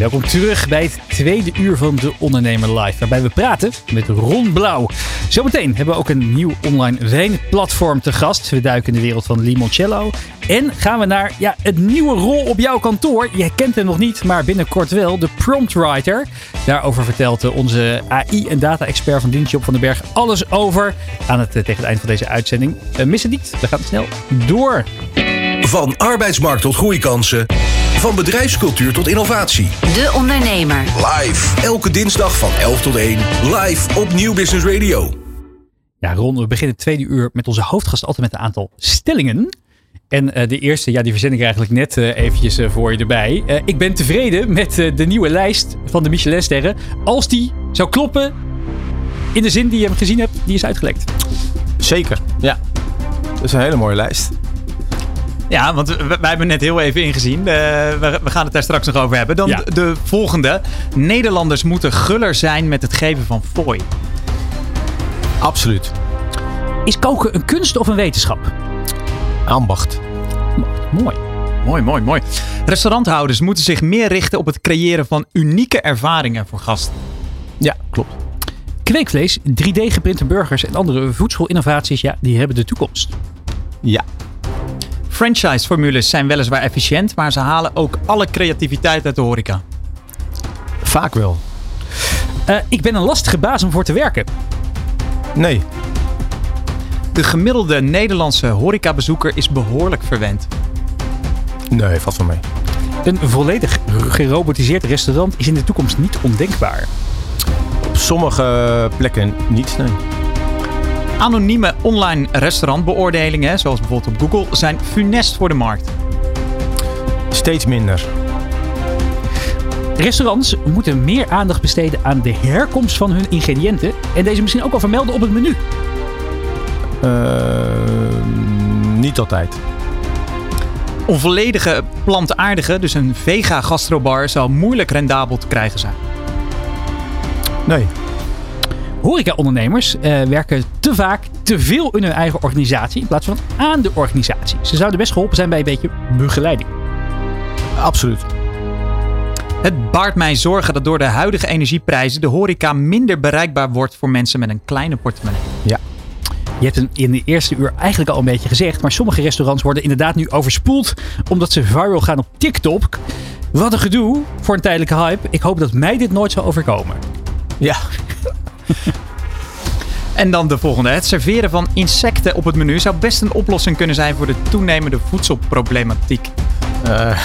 Welkom terug bij het tweede uur van De Ondernemer Live. Waarbij we praten met Ron Blauw. Zometeen hebben we ook een nieuw online wijnplatform te gast. We duiken in de wereld van limoncello. En gaan we naar ja, het nieuwe rol op jouw kantoor. Je kent hem nog niet, maar binnenkort wel. De Prompt Writer. Daarover vertelt eh, onze AI- en data-expert van Dienstje op van den Berg alles over. Aan het, eh, tegen het eind van deze uitzending. Uh, mis het niet, we gaan snel door. Van arbeidsmarkt tot groeikansen. Van bedrijfscultuur tot innovatie. De Ondernemer. Live. Elke dinsdag van 11 tot 1. Live op Nieuw Business Radio. Ja, Ron, we beginnen het tweede uur met onze hoofdgast altijd met een aantal stellingen. En uh, de eerste, ja, die verzend ik eigenlijk net uh, eventjes uh, voor je erbij. ik ben tevreden met de nieuwe lijst van de Michelinsterren. Als die zou kloppen in de zin die je hem gezien hebt, die is uitgelekt. Zeker, ja. Dat is een hele mooie lijst. Ja, want wij hebben net heel even ingezien. we, we, gaan het daar straks nog over hebben. Dan ja. de volgende. Nederlanders moeten guller zijn met het geven van fooi. Absoluut. Is koken een kunst of een wetenschap? Ambacht. Mooi. Mooi, mooi, mooi. Restauranthouders moeten zich meer richten op het creëren van unieke ervaringen voor gasten. Ja, klopt. Kweekvlees, 3D-geprinte burgers en andere voedselinnovaties, ja, die hebben de toekomst. Ja. Franchise-formules zijn weliswaar efficiënt, maar ze halen ook alle creativiteit uit de horeca. Vaak wel. Uh, ik ben een lastige baas om voor te werken. Nee. De gemiddelde Nederlandse horecabezoeker is behoorlijk verwend. Nee, valt van mee. Een volledig gerobotiseerd restaurant is in de toekomst niet ondenkbaar. Op sommige plekken niet, nee. Anonieme online restaurantbeoordelingen, zoals bijvoorbeeld op Google, zijn funest voor de markt. Steeds minder. Restaurants moeten meer aandacht besteden aan de herkomst van hun ingrediënten en deze misschien ook wel vermelden op het menu. Uh, niet altijd. Onvolledige plantaardige, dus een vega-gastrobar, zou moeilijk rendabel te krijgen zijn. Nee. Horeca-ondernemers uh, werken te vaak te veel in hun eigen organisatie in plaats van aan de organisatie. Ze zouden best geholpen zijn bij een beetje begeleiding. Absoluut. Het baart mij zorgen dat door de huidige energieprijzen de horeca minder bereikbaar wordt voor mensen met een kleine portemonnee. Ja. Je hebt het in de eerste uur eigenlijk al een beetje gezegd, maar sommige restaurants worden inderdaad nu overspoeld omdat ze viral gaan op TikTok. Wat een gedoe voor een tijdelijke hype. Ik hoop dat mij dit nooit zal overkomen. Ja. En dan de volgende. Het serveren van insecten op het menu zou best een oplossing kunnen zijn voor de toenemende voedselproblematiek. Uh,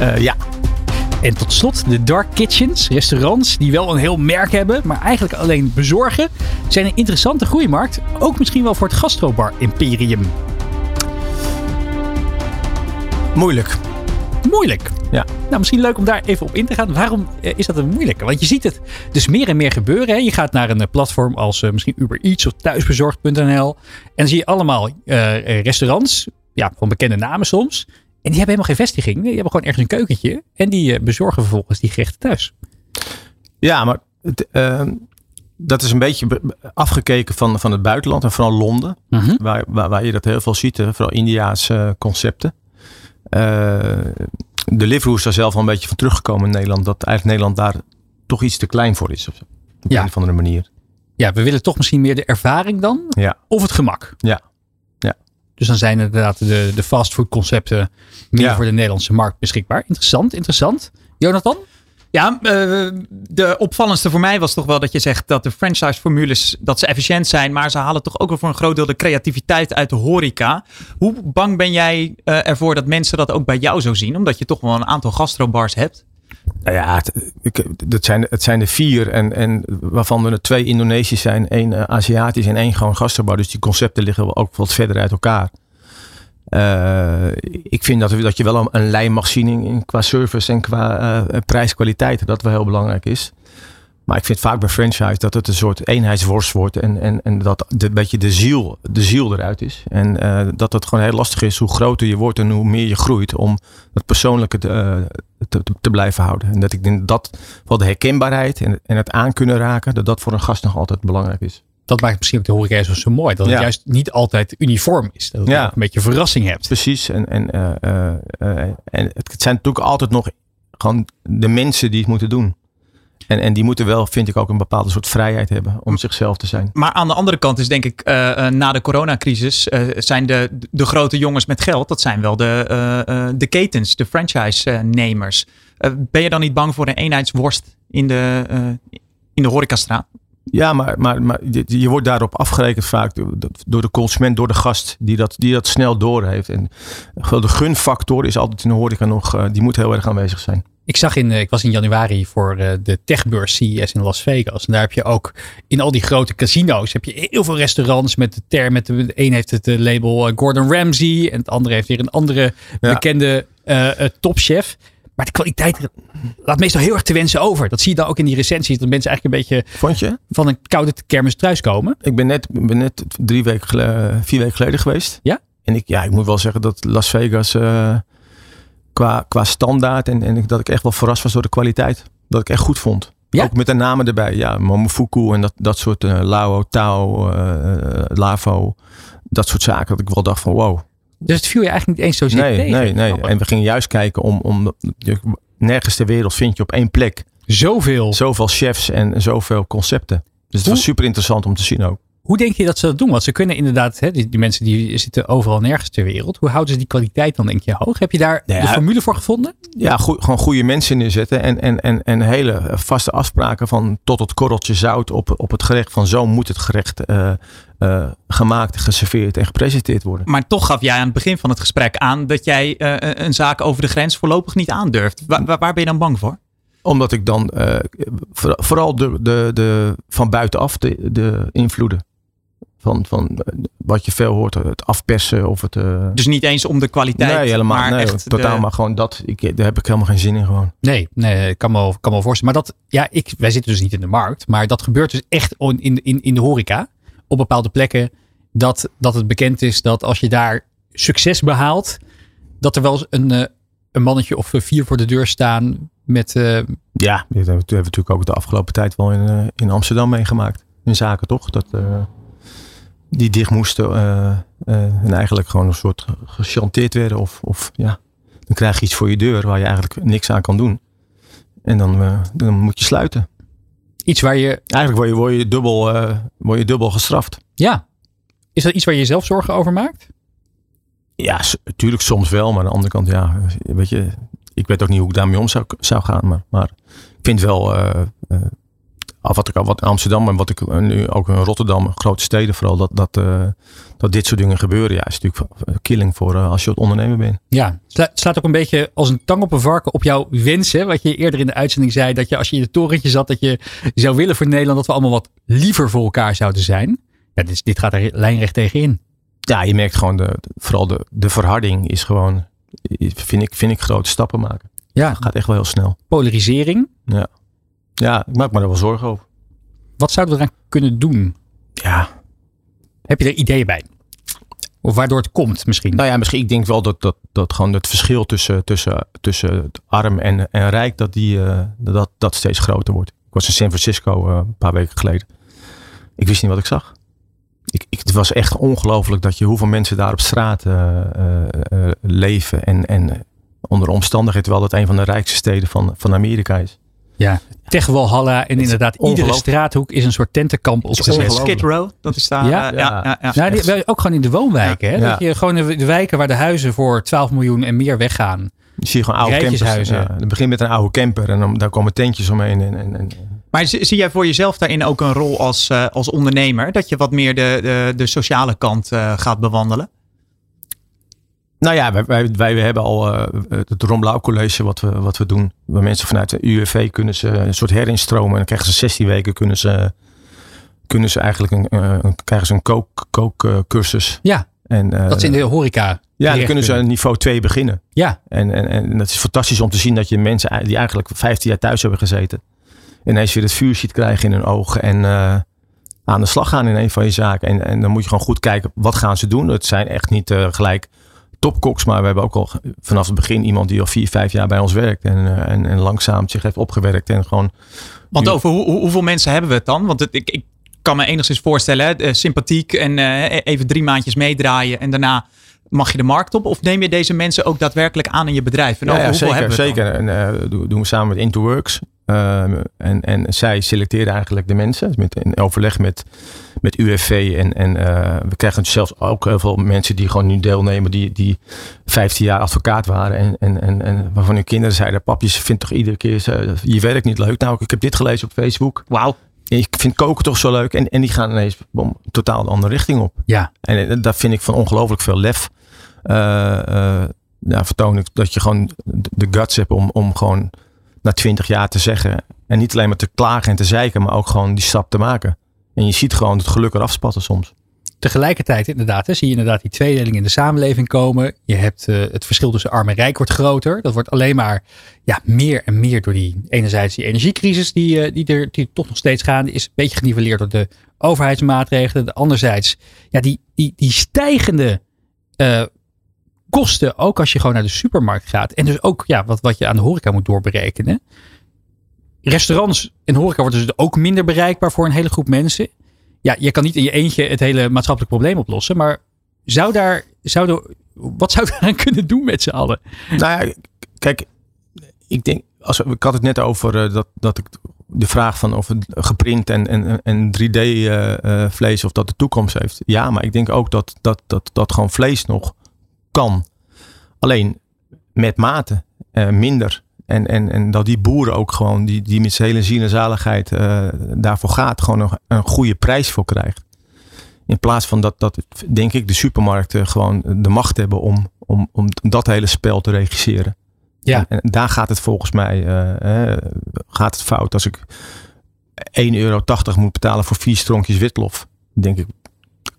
uh, ja. En tot slot de dark kitchens, restaurants die wel een heel merk hebben, maar eigenlijk alleen bezorgen, zijn een interessante groeimarkt. Ook misschien wel voor het gastrobar imperium. Moeilijk. Moeilijk. Ja. Nou, misschien leuk om daar even op in te gaan. Waarom is dat een moeilijke? Want je ziet het dus meer en meer gebeuren. Hè? Je gaat naar een platform als uh, misschien Uber Eats of thuisbezorgd.nl. En dan zie je allemaal uh, restaurants, ja, van bekende namen soms. En die hebben helemaal geen vestiging. Die hebben gewoon ergens een keukentje. En die bezorgen vervolgens die gerechten thuis. Ja, maar het, uh, dat is een beetje afgekeken van, van het buitenland. En vooral Londen. Mhm. Waar, waar, waar, je dat heel veel ziet. Vooral Indiaanse concepten. Uh, de Liverpool is daar zelf al een beetje van teruggekomen in Nederland. Dat eigenlijk Nederland daar toch iets te klein voor is. Op ja. een of andere manier. Ja, we willen toch misschien meer de ervaring dan. Ja. Of het gemak. Ja. ja. Dus dan zijn inderdaad de, de fastfood concepten meer Ja. voor de Nederlandse markt beschikbaar. Interessant, interessant. Jonathan? Ja, uh, de opvallendste voor mij was toch wel dat je zegt dat de franchise-formules dat ze efficiënt zijn, maar ze halen toch ook wel voor een groot deel de creativiteit uit de horeca. Hoe bang ben jij uh, ervoor dat mensen dat ook bij jou zo zien, omdat je toch wel een aantal gastrobars hebt? Nou ja, het, dat zijn, het zijn er vier en, en waarvan er twee Indonesisch zijn, één uh, Aziatisch en één gewoon gastrobar. Dus die concepten liggen ook wat verder uit elkaar. Uh, ik vind dat, dat je wel een, lijn mag zien in, qua service en qua uh, prijskwaliteit. Dat wel heel belangrijk is. Maar ik vind vaak bij franchise dat het een soort eenheidsworst wordt. En, en, en dat de, een beetje de ziel, de ziel eruit is. En uh, dat het gewoon heel lastig is hoe groter je wordt en hoe meer je groeit. Om het persoonlijke te, te, te blijven houden. En dat ik denk dat wel de herkenbaarheid en, en het aan kunnen raken, dat dat voor een gast nog altijd belangrijk is. Dat maakt misschien ook de horeca zo, zo mooi. Dat het Ja. juist niet altijd uniform is. Dat je Ja. ook een beetje verrassing hebt. Precies. En, en, eh, eh, eh, en het, zijn natuurlijk altijd nog gewoon de mensen die het moeten doen. En, en die moeten wel, vind ik, ook een bepaalde soort vrijheid hebben om zichzelf te zijn. Maar aan de andere kant is denk ik, na de coronacrisis zijn de, de grote jongens met geld, dat zijn wel de, de ketens, de franchise-nemers. Ben je dan niet bang voor een eenheidsworst in de, in de horecastraat? Ja, maar, maar, maar je, je wordt daarop afgerekend vaak door de consument, door de gast, die dat, die dat snel doorheeft. En de gunfactor is altijd in de horeca nog, eh, die moet heel erg aanwezig zijn. Ik zag in, eh, ik was in januari voor eh, de techbeurs CES in Las Vegas. En daar heb je ook in al die grote casino's heb je heel veel restaurants met de term. Met de, de een heeft het label Gordon Ramsay en het andere heeft weer een andere Ja. bekende topchef. Maar de kwaliteit laat meestal heel erg te wensen over. Dat zie je dan ook in die recensies. Dat mensen eigenlijk een beetje Vond je? van een koude kermis thuiskomen. Ik ben net, ben net drie weken, vier weken geleden geweest. Ja? En ik, ja, ik moet wel zeggen dat Las Vegas eh, qua, qua standaard en, en dat ik echt wel verrast was door de kwaliteit. Dat ik echt goed vond. Ja? Ook met de namen erbij. Ja, Momofuku en dat, dat soort eh Lao, Tao, eh, Lavo. Dat soort zaken. Dat ik wel dacht van wow. Dus het viel je eigenlijk niet eens zo zeer Nee, tegen. nee, nee. En we gingen juist kijken om, om je, nergens ter wereld vind je op één plek Zoveel. zoveel chefs en zoveel concepten. Dus het was super interessant om te zien ook. Hoe denk je dat ze dat doen? Want ze kunnen inderdaad, hè, die, die mensen die zitten overal nergens ter wereld. Hoe houden ze die kwaliteit dan denk je hoog? Heb je daar Ja. de formule voor gevonden? Ja, goe- gewoon goede mensen neerzetten en, en, en, en hele vaste afspraken van tot het korreltje zout op, op het gerecht. Van zo moet het gerecht eh, eh, gemaakt, geserveerd en gepresenteerd worden. Maar toch gaf jij aan het begin van het gesprek aan dat jij eh, een zaak over de grens voorlopig niet aandurft. Waar, waar ben je dan bang voor? Omdat ik dan eh, voor- vooral de, de, de, van buitenaf de, de invloeden. Van, van wat je veel hoort, het afpersen of het... eh, Dus niet eens om de kwaliteit, nee, helemaal maar nee, echt totaal. de- Maar gewoon dat, ik, daar heb ik helemaal geen zin in gewoon. Nee, nee ik kan me, wel- kan me wel voorstellen. Maar dat, ja, ik, wij zitten dus niet in de markt. Maar dat gebeurt dus echt in, in, in de horeca. Op bepaalde plekken. Dat, dat het bekend is dat als je daar succes behaalt. Dat er wel eens een, eh, een mannetje of vier voor de deur staan. Met, eh, Ja, dit hebben we, natuurlijk ook de afgelopen tijd wel in, in Amsterdam meegemaakt. In zaken toch? Dat eh, die dicht moesten eh, eh, en eigenlijk gewoon een soort gechanteerd werden. Of, of ja, dan krijg je iets voor je deur waar je eigenlijk niks aan kan doen. En dan, eh, dan moet je sluiten. iets waar je. Eigenlijk word je, word je, dubbel, word je dubbel gestraft. Ja. Is dat iets waar je zelf zorgen over maakt? Ja, natuurlijk soms wel. Maar aan de andere kant, ja, weet je, ik weet ook niet hoe ik daarmee om zou, zou gaan. Maar, maar ik vind wel, af wat ik al wat in Amsterdam en wat ik nu ook in Rotterdam, grote steden vooral, dat, dat, eh, dat dit soort dingen gebeuren. Ja, is natuurlijk killing voor eh, als je het ondernemer bent. Ja, het sla- het slaat ook een beetje als een tang op een varken op jouw wensen. Wat je eerder in de uitzending zei, dat je als je in het torentje zat, dat je zou willen voor Nederland dat we allemaal wat liever voor elkaar zouden zijn. Ja, dit, dit gaat er lijnrecht tegenin. Ja, je merkt gewoon, de, de- vooral de, de verharding is gewoon, vind ik, vind ik grote stappen maken. Ja, Gaat echt wel heel snel. polarisering. Ja, ik maak me daar wel zorgen over. Wat zouden we eraan kunnen doen? Ja, Heb je er ideeën bij? Of waardoor het komt misschien? Nou ja, misschien ik denk wel dat, dat, dat gewoon het verschil tussen, tussen, tussen arm en, en rijk, dat, die, eh, dat dat steeds groter wordt. Ik was in San Francisco eh, een paar weken geleden. Ik wist niet wat ik zag. Ik, ik, het was echt ongelooflijk dat je hoeveel mensen daar op straat eh, leven. En, en onder omstandigheden, terwijl het een van de rijkste steden van, van Amerika is. Ja, Tech Walhalla en inderdaad iedere straathoek is een soort tentenkamp opgezet. Skid Row, dat is daar. Ja? eh, ja, ja, ja. Nou, die, ook gewoon in de woonwijken. Hè? Ja. Dat je gewoon in de wijken waar de huizen voor 12 miljoen en meer weggaan. Je ziet gewoon oude campers. Ja, het begint met een oude camper en dan, daar komen tentjes omheen. En, en, en, Maar zie, zie jij voor jezelf daarin ook een rol als, eh, als ondernemer? Dat je wat meer de, de, de sociale kant eh, gaat bewandelen? Nou ja, wij, wij, wij hebben al eh, het Ron College wat we, wat we doen. Waar mensen vanuit de UWV kunnen ze een soort herinstromen. En dan krijgen ze 16 weken kunnen ze, kunnen ze eigenlijk een, eh, een, krijgen ze een kook, kookcursus. Ja, en, eh, dat ze in de horeca. ja, dan kunnen ze aan niveau 2 beginnen. Ja, En, en, en dat is fantastisch om te zien dat je mensen die eigenlijk 15 jaar thuis hebben gezeten. Ineens weer het vuur ziet krijgen in hun ogen. En aan de slag gaan in een van je zaken. En, en dan moet je gewoon goed kijken, wat gaan ze doen? Het zijn echt niet gelijk topkoks, maar we hebben ook al vanaf het begin iemand die al vier, vijf jaar bij ons werkt. En, uh, en, en langzaam zich heeft opgewerkt en gewoon... Want over hoe, hoeveel mensen hebben we het dan? Want het, ik, ik kan me enigszins voorstellen, hè, sympathiek en uh, even drie maandjes meedraaien en daarna mag je de markt op? Of neem je deze mensen ook daadwerkelijk aan in je bedrijf? En ja, ja zeker. zeker. En, uh, doen we samen met Interworks. Uh, en, en zij selecteren eigenlijk de mensen met, in overleg met, met UFV. En, en uh, we krijgen zelfs ook heel veel mensen die gewoon nu deelnemen, die, die 15 jaar advocaat waren. En, en, en, en waarvan hun kinderen zeiden: Papjes, vindt toch iedere keer je werk niet leuk? Nou, ik heb dit gelezen op Facebook. Wauw. Ik vind koken toch zo leuk. En, en die gaan ineens bom, totaal een andere richting op. Ja. En, en dat vind ik van ongelooflijk veel lef. Uh, ja, vertoon ik dat je gewoon de guts hebt om, om gewoon na twintig jaar te zeggen. En niet alleen maar te klagen en te zeiken, maar ook gewoon die stap te maken. En je ziet gewoon het geluk eraf spatten soms. Tegelijkertijd inderdaad, hè, zie je inderdaad die tweedeling in de samenleving komen. Je hebt uh, het verschil tussen arm en rijk wordt groter. Dat wordt alleen maar ja, meer en meer door die enerzijds die energiecrisis die, uh, die er die toch nog steeds gaande is. Een beetje geniveleerd door de overheidsmaatregelen. De anderzijds ja, die, die, die stijgende uh, kosten, ook als je gewoon naar de supermarkt gaat. En dus ook ja, wat, wat je aan de horeca moet doorberekenen. Restaurants en horeca worden dus ook minder bereikbaar voor een hele groep mensen. Ja, je kan niet in je eentje het hele maatschappelijk probleem oplossen. Maar zou daar, zou er, wat zou aan kunnen doen met z'n allen? Nou ja, kijk, ik denk, als, ik had het net over uh, dat, dat ik de vraag van of het geprint en, en, en 3D uh, uh, vlees of dat de toekomst heeft. Ja, maar ik denk ook dat, dat, dat, dat gewoon vlees nog kan. Alleen met mate, uh, minder. En, en, en dat die boeren ook gewoon, die, die met zijn hele ziel en zaligheid uh, daarvoor gaat, gewoon een, een goede prijs voor krijgt. In plaats van dat, dat denk ik, de supermarkten gewoon de macht hebben om, om, om dat hele spel te regisseren. Ja. En, en daar gaat het volgens mij uh, gaat het fout. Als ik 1,80 euro moet betalen voor vier stronkjes witlof, denk ik,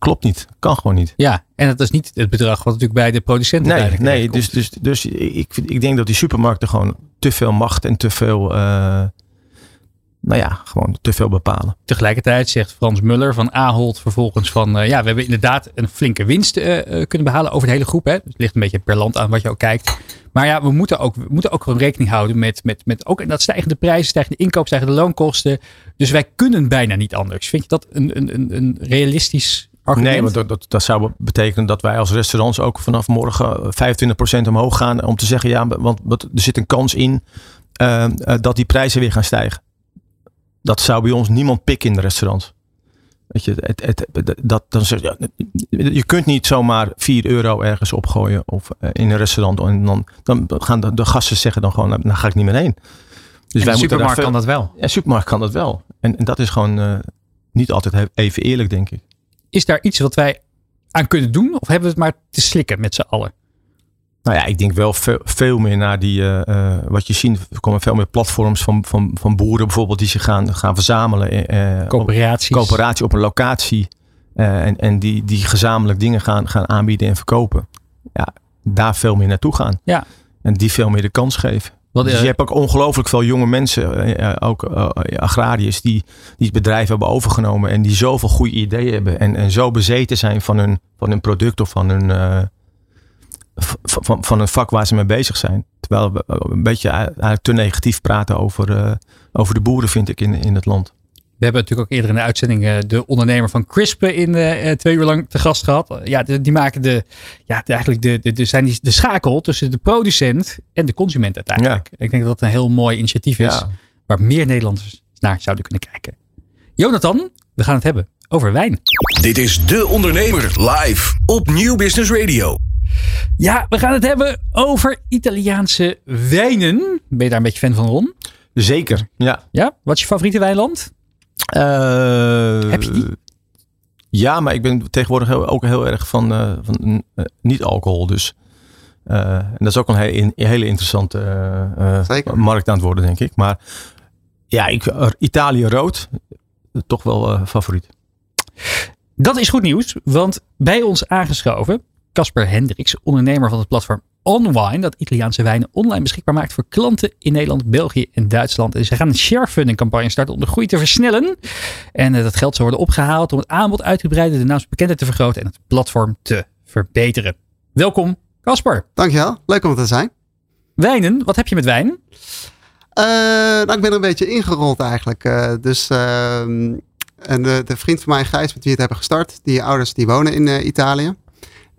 klopt niet. Kan gewoon niet. Ja, en dat is niet het bedrag wat natuurlijk bij de producenten Nee, nee dus, dus, dus ik, ik denk dat die supermarkten gewoon te veel macht en te veel, uh, nou ja, gewoon te veel bepalen. Tegelijkertijd zegt Frans Muller van Ahold vervolgens van, uh, ja, we hebben inderdaad een flinke winst uh, kunnen behalen over de hele groep. Hè. Dus het ligt een beetje per land aan wat je ook kijkt. Maar ja, we moeten ook, we moeten ook gewoon rekening houden met, met, met ook dat stijgende prijzen, stijgende inkoop, stijgende loonkosten. Dus wij kunnen bijna niet anders. Vind je dat een, een, een realistisch Argument? Nee, want dat, dat, dat, zou betekenen dat wij als restaurants ook vanaf morgen 25% omhoog gaan. Om te zeggen, ja, want, want er zit een kans in uh, uh, dat die prijzen weer gaan stijgen. Dat zou bij ons niemand pikken in de restaurants. Weet je, het, het, dat, dan zeg je, je kunt niet zomaar 4 euro ergens opgooien of uh, in een restaurant. En dan, dan gaan de, de gasten zeggen dan gewoon, dan ga ik niet meer heen. Dus en wij de supermarkt veel, kan dat wel. Ja, supermarkt kan dat wel. En, en dat is gewoon niet altijd even eerlijk, denk ik. Is daar iets wat wij aan kunnen doen? Of hebben we het maar te slikken met z'n allen? Nou ja, ik denk wel veel, veel meer naar die, uh, wat je ziet, er komen veel meer platforms van, van, van boeren bijvoorbeeld die zich gaan, gaan verzamelen. Uh, Coöperaties. Op, coöperatie op een locatie. Uh, en en die, die gezamenlijk dingen gaan, gaan aanbieden en verkopen. Ja, daar veel meer naartoe gaan. Ja. En die veel meer de kans geven. Wat, dus je hebt ook ongelooflijk veel jonge mensen, uh, ook uh, agrariërs, die, die het bedrijf hebben overgenomen en die zoveel goede ideeën hebben en, en zo bezeten zijn van hun, van hun product of van hun, van, van een vak waar ze mee bezig zijn. Terwijl we een beetje eigenlijk te negatief praten over, over de boeren, vind ik, in, in het land. We hebben natuurlijk ook eerder in de uitzending de ondernemer van Crispen in uh, twee uur lang te gast gehad. Ja, de, die maken de, ja, de, eigenlijk de, de, de, zijn die, de schakel tussen de producent en de consument uiteindelijk. Ja. Ik denk dat dat een heel mooi initiatief is. Ja. Waar meer Nederlanders naar zouden kunnen kijken. Jonathan, we gaan het hebben over wijn. Dit is De Ondernemer live op Nieuw Business Radio. Ja, we gaan het hebben over Italiaanse wijnen. Ben je daar een beetje fan van, Ron? Zeker, ja. Ja? Wat is je favoriete wijnland? Uh, Heb je die? Ja, maar ik ben tegenwoordig heel, ook heel erg van, uh, van uh, niet-alcohol. Dus en dat is ook een hele, hele interessante markt aan het worden, denk ik. Maar ja, ik, Italië rood, toch wel favoriet. Dat is goed nieuws, want bij ons aangeschoven, Casper Hendricks, ondernemer van het platform OnWine, dat Italiaanse wijnen online beschikbaar maakt voor klanten in Nederland, België en Duitsland. En ze gaan een sharefunding campagne starten om de groei te versnellen. En uh, dat geld zal worden opgehaald om het aanbod uit te breiden, de naamsbekendheid te vergroten en het platform te verbeteren. Welkom Kasper, Dankjewel, leuk om er te zijn. wijnen, wat heb je met wijn? Eh, nou, ik ben er een beetje ingerold eigenlijk. Eh, dus ehm, en de, de vriend van mij, Gijs, met wie we het hebben gestart, die ouders die wonen in eh, Italië.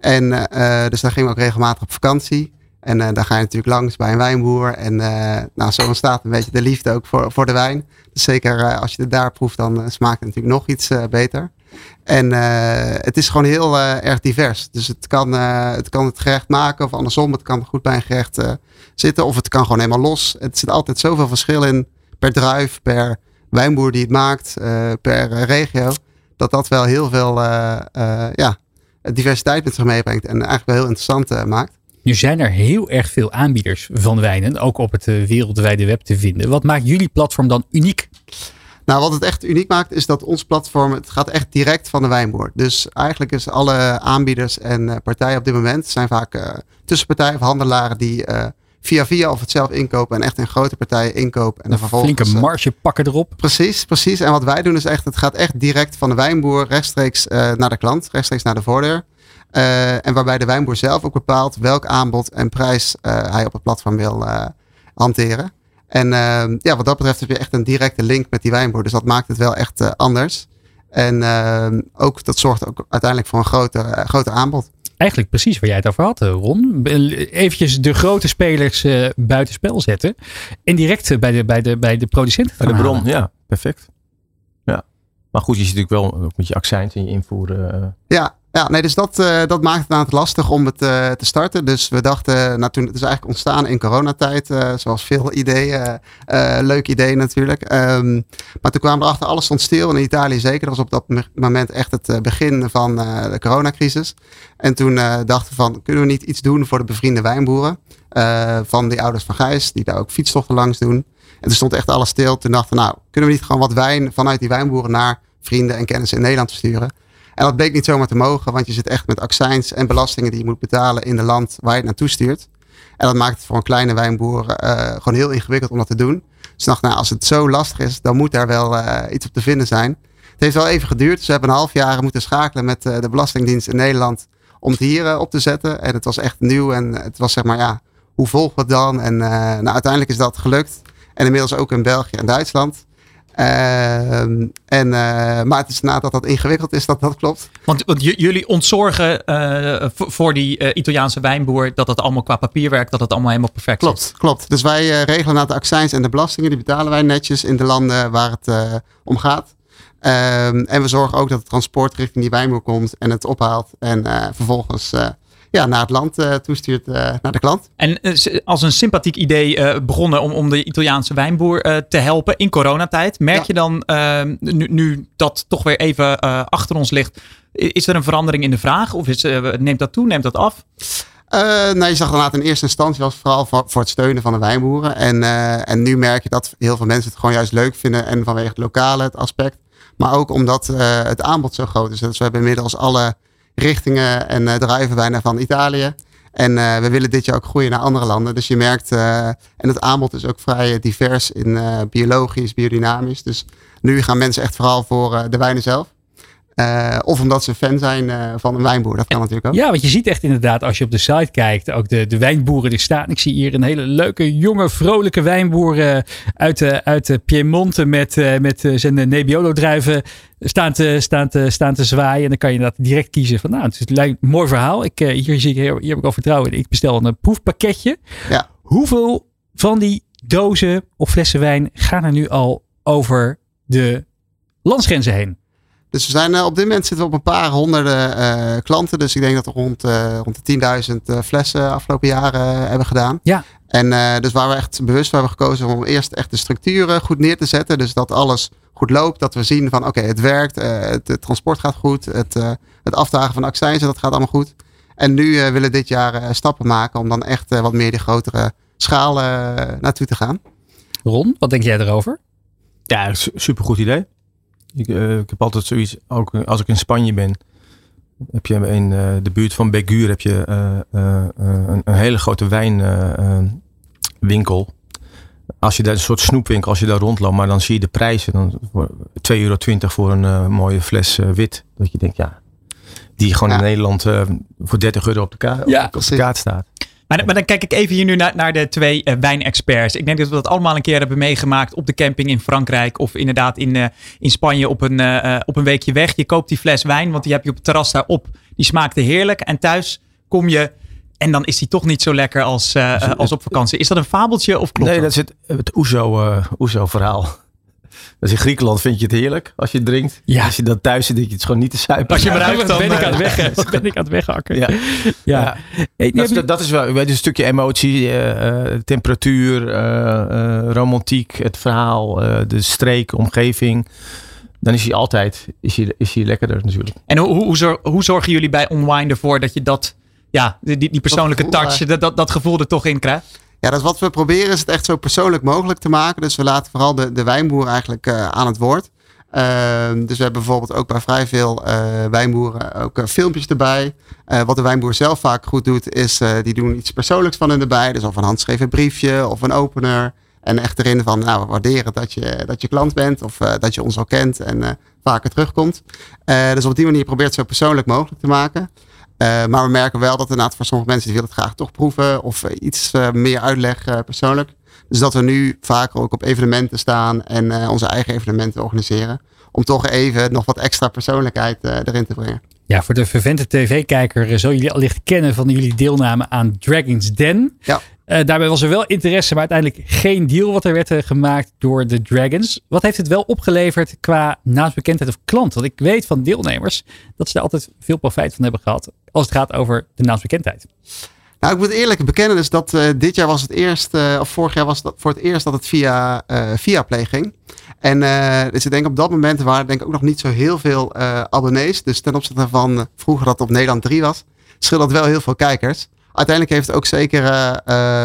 En eh, dus daar gingen we ook regelmatig op vakantie. En eh, daar ga je natuurlijk langs bij een wijnboer. En eh, nou, zo ontstaat een beetje de liefde ook voor, voor de wijn. Dus zeker als je het daar proeft, dan smaakt het natuurlijk nog iets beter. En het is gewoon heel erg divers. Dus het kan, het kan het gerecht maken of andersom. Het kan goed bij een gerecht zitten. Of het kan gewoon helemaal los. Het zit altijd zoveel verschil in per druif, per wijnboer die het maakt, per regio. Dat dat wel heel veel ja, diversiteit met zich meebrengt. En eigenlijk wel heel interessant eh, maakt. Nu zijn er heel erg veel aanbieders van wijnen, ook op het eh, wereldwijde web te vinden. Wat maakt jullie platform dan uniek? Nou, wat het echt uniek maakt, is dat ons platform, het gaat echt direct van de wijnboer. Dus eigenlijk is alle aanbieders en eh, partijen op dit moment, zijn vaak tussenpartijen of handelaren die via via of het zelf inkopen en echt in grote partijen inkopen. En dan Een vervolgens, flinke eh, marge pakken erop. Precies, precies. En wat wij doen is echt, het gaat echt direct van de wijnboer rechtstreeks eh, naar de klant, rechtstreeks naar de voordeur. Eh, en waarbij de wijnboer zelf ook bepaalt welk aanbod en prijs hij op het platform wil hanteren. En eh, ja, wat dat betreft heb je echt een directe link met die wijnboer. Dus dat maakt het wel echt anders. En eh, ook, dat zorgt ook uiteindelijk voor een groter, groter aanbod. Eigenlijk precies waar jij het over had, eh, Ron. Eventjes de grote spelers eh buitenspel zetten. En direct eh, bij de, bij de, bij de producenten Bij de bron, halen. ja, perfect. Ja. Maar goed, je zit natuurlijk wel ook met je accijns en je invoer. eh, Ja, ja nee, dus dat, eh, dat maakt het inderdaad lastig om het eh, te starten. Dus we dachten, nou, toen, het is eigenlijk ontstaan in coronatijd, eh, zoals veel ideeën, eh leuk idee natuurlijk. Ehm, maar toen kwamen we erachter, alles stond stil. In Italië zeker, dat was op dat me- moment echt het eh, begin van eh, de coronacrisis. En toen eh, dachten we van, kunnen we niet iets doen voor de bevriende wijnboeren? eh, van die ouders van Gijs, die daar ook fietstochten langs doen. En toen stond echt alles stil. Toen dachten we, nou, kunnen we niet gewoon wat wijn vanuit die wijnboeren naar vrienden en kennissen in Nederland versturen? En dat bleek niet zomaar te mogen, want je zit echt met accijns en belastingen die je moet betalen in het land waar je het naartoe stuurt. En dat maakt het voor een kleine wijnboer eh, gewoon heel ingewikkeld om dat te doen. Dus dacht, nou, als het zo lastig is, dan moet daar wel eh, iets op te vinden zijn. Het heeft wel even geduurd. Dus hebben een half jaar moeten schakelen met eh, de Belastingdienst in Nederland om het hier op te zetten. En het was echt nieuw en het was zeg maar, ja, hoe we het dan? En nou, uiteindelijk is dat gelukt. En inmiddels ook in België en Duitsland. Ehm, en, eh, maar het is nadat dat ingewikkeld is, dat dat klopt. Want, want jullie ontzorgen eh, voor, die eh, Italiaanse wijnboer dat het allemaal qua papierwerk, dat het allemaal helemaal perfect is. Klopt, klopt. Dus wij regelen na de accijns en de belastingen, die betalen wij netjes in de landen waar het om gaat. Ehm, en we zorgen ook dat het transport richting die wijnboer komt en het ophaalt. En vervolgens ja, naar het land eh, toestuurt, eh, naar de klant. En eh, als een sympathiek idee begonnen om, om de Italiaanse wijnboer te helpen in coronatijd. Merk Ja. je dan, eh, nu, nu dat toch weer even achter ons ligt, is er een verandering in de vraag? Of is, neemt dat toe, neemt dat af? Nou, je zag inderdaad in eerste instantie was vooral voor, voor het steunen van de wijnboeren. En, en nu merk je dat heel veel mensen het gewoon juist leuk vinden. En vanwege het lokale het aspect. Maar ook omdat het aanbod zo groot is. Dus we hebben inmiddels alle richtingen en druiven bijna van Italië. En eh, we willen dit jaar ook groeien naar andere landen. Dus je merkt, eh, en het aanbod is ook vrij divers in eh, biologisch, biodynamisch. Dus nu gaan mensen echt vooral voor de wijnen zelf. Of omdat ze fan zijn van een wijnboer. Dat kan natuurlijk ook. Ja, want je ziet echt inderdaad als je op de site kijkt, ook de, de wijnboeren die staan. Ik zie hier een hele leuke, jonge, vrolijke wijnboer uit, uit Piemonte met, met zijn Nebbiolo druiven staan te, staan, te, staan te zwaaien. En dan kan je inderdaad direct kiezen van, nou, het is een mooi verhaal. Ik, eh, hier, zie ik, heel- hier heb ik al vertrouwen in. Ik bestel een eh, proefpakketje. Ja. Hoeveel van die dozen of flessen wijn gaan er nu al over de landsgrenzen heen? Dus we zijn eh, op dit moment zitten we op een paar honderden klanten. Dus ik denk dat we rond, rond de 10.000 eh, flessen afgelopen jaren hebben gedaan. Ja. En dus waar we echt bewust voor hebben gekozen om eerst echt de structuren goed neer te zetten. Dus dat alles goed loopt. Dat we zien van oké, het werkt. eh, het, het transport gaat goed. Het, eh, het afdragen van accijnzen, dat gaat allemaal goed. En nu eh, willen we dit jaar eh, stappen maken om dan echt eh, wat meer die grotere schaal eh, naartoe te gaan. Ron, wat denk jij erover? Ja, su- supergoed idee. Ik, ik heb altijd zoiets, ook als ik in Spanje ben, heb je in eh, de buurt van Begur heb je eh, eh, eh, een, een hele grote wijnwinkel. Als je daar een soort snoepwinkel, als je daar rondloopt, maar dan zie je de prijzen. Dan voor 2,20 euro voor een eh, mooie fles eh, wit. Dat je denkt, ja, Die gewoon Ja. in Nederland eh, voor 30 euro op de, ka- Ja, op de kaart staat. Maar, maar dan kijk ik even hier nu naar, naar de twee wijnexperts. Ik denk dat we dat allemaal een keer hebben meegemaakt op de camping in Frankrijk. Of inderdaad in, eh, in Spanje op een, op een weekje weg. Je koopt die fles wijn, want die heb je op het terras daarop. Die smaakte heerlijk. En thuis kom je en dan is die toch niet zo lekker als, eh, eh, als op vakantie. Is dat een fabeltje of klopt Nee, dat? dat is het, het Oezo, eh, Oezo verhaal. Dus in Griekenland vind je het heerlijk als je het drinkt. Ja. Als je dat thuis zit, denk je het is gewoon niet te suipen. Als je ruikt, Wat dan, ben ik aan het weg, ben ik aan het weghakken? Ja. Ja. Ja. Hey, Dat, is, dat is wel weet je, een stukje emotie, eh, eh, temperatuur, eh, eh, romantiek, het verhaal, eh, de streek, omgeving. Dan is hij altijd is hij, is hij lekkerder natuurlijk. En hoe, hoe, hoe, zor- hoe zorgen jullie bij Unwind ervoor dat je dat, ja, die, die persoonlijke gevoel, touch, eh, dat, dat, dat gevoel er toch in krijgt? Ja, dus wat we proberen is het echt zo persoonlijk mogelijk te maken. Dus we laten vooral de, de wijnboer eigenlijk eh, aan het woord. Ehm, dus we hebben bijvoorbeeld ook bij vrij veel eh, wijnboeren ook filmpjes erbij. Wat de wijnboer zelf vaak goed doet, is die doen iets persoonlijks van hun erbij. Dus of een handgeschreven briefje of een opener. En echt erin van, nou, we waarderen dat je, dat je klant bent of dat je ons al kent en vaker terugkomt. Dus op die manier probeert het zo persoonlijk mogelijk te maken. Uh, maar we merken wel dat inderdaad voor sommige mensen die willen het graag toch proeven of uh, iets uh, meer uitleg persoonlijk. Dus dat we nu vaker ook op evenementen staan en onze eigen evenementen organiseren. Om toch even nog wat extra persoonlijkheid erin te brengen. Ja, voor de vervente tv-kijker zullen jullie allicht kennen van jullie deelname aan Dragon's Den. Ja. Uh, daarbij was er wel interesse, maar uiteindelijk geen deal wat er werd uh, gemaakt door de Dragons. Wat heeft het wel opgeleverd qua naamsbekendheid of klant? Want ik weet van deelnemers dat ze daar altijd veel profijt van hebben gehad als het gaat over de naamsbekendheid. Nou, ik moet eerlijk bekennen, dus dat uh, dit jaar was het eerst, of vorig jaar was het voor het eerst dat het via, via Play ging. En dus ik denk op dat moment waren denk ik ook nog niet zo heel veel abonnees. Dus ten opzichte van vroeger dat het op Nederland 3 was, scheelt dat wel heel veel kijkers. Uiteindelijk heeft het ook zeker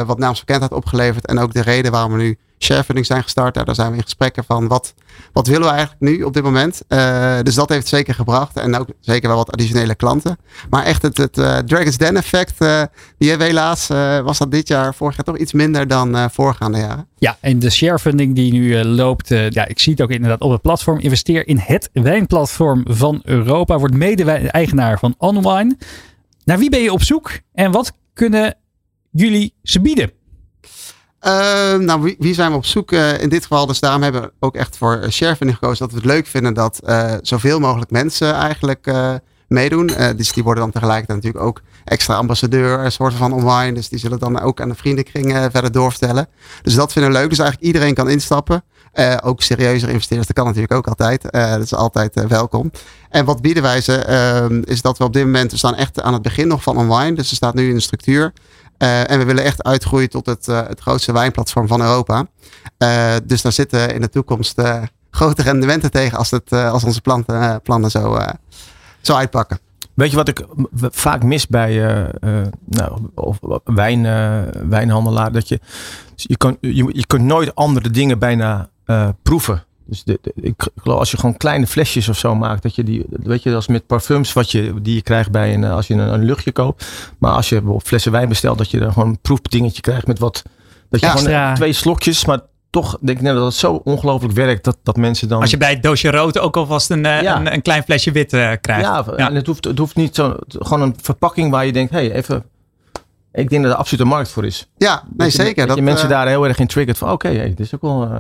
wat naamsbekendheid opgeleverd. En ook de reden waarom we nu sharefunding zijn gestart. Daar zijn we in gesprekken van wat, wat willen we eigenlijk nu op dit moment. Uh, dus dat heeft zeker gebracht. En ook zeker wel wat additionele klanten. Maar echt het, het uh, Dragon's Den effect. Uh, die hebben helaas was dat dit jaar, vorig jaar toch iets minder dan voorgaande jaren. Ja, en de sharefunding die nu loopt. ja, ik zie het ook inderdaad op het platform. Investeer in het wijnplatform van Europa. Wordt mede-eigenaar van Onwine. Naar wie ben je op zoek? En wat kunnen jullie ze bieden? Uh, nou, wie, wie, zijn we op zoek? Uh, in dit geval, dus daarom hebben we ook echt voor sharefunding gekozen. Dat we het leuk vinden dat uh, zoveel mogelijk mensen eigenlijk meedoen. dus die worden dan tegelijkertijd natuurlijk ook extra ambassadeur, soort van online. Dus die zullen dan ook aan de vriendenkring verder doorvertellen. Dus dat vinden we leuk. Dus eigenlijk iedereen kan instappen. ook serieuzer investeerders, dat kan natuurlijk ook altijd. dat is altijd welkom. En wat bieden wij ze? ehm, is dat we op dit moment, we staan echt aan het begin nog van online. Dus er staat nu in de structuur. En we willen echt uitgroeien tot het, grootste wijnplatform van Europa. Dus daar zitten in de toekomst grote rendementen tegen als, het, als onze planten, plannen zo, zo uitpakken. Weet je wat ik vaak mis bij nou, of, wijn, wijnhandelaar? Dat je, je, kan, je, je kunt nooit andere dingen bijna proeven. Dus de, de, ik geloof als je gewoon kleine flesjes of zo maakt, dat je die, weet je, als met parfums wat je, die je krijgt bij een, als je een, een luchtje koopt. Maar als je bijvoorbeeld flessen wijn bestelt, dat je dan gewoon een proefdingetje krijgt met wat, dat je ja, gewoon extra. twee slokjes, maar toch denk ik net dat het zo ongelooflijk werkt dat, dat mensen dan. Als je bij het doosje rood ook alvast een, ja. een, een, klein flesje wit uh, krijgt. Ja, ja, en het hoeft, het hoeft niet zo, gewoon een verpakking waar je denkt, hé, hey, even. Ik denk dat er absoluut een markt voor is. Ja, nee, dat je, zeker. Dat, dat je mensen uh, daar heel erg in triggert van, oké, okay, hey, dit is ook wel. Uh,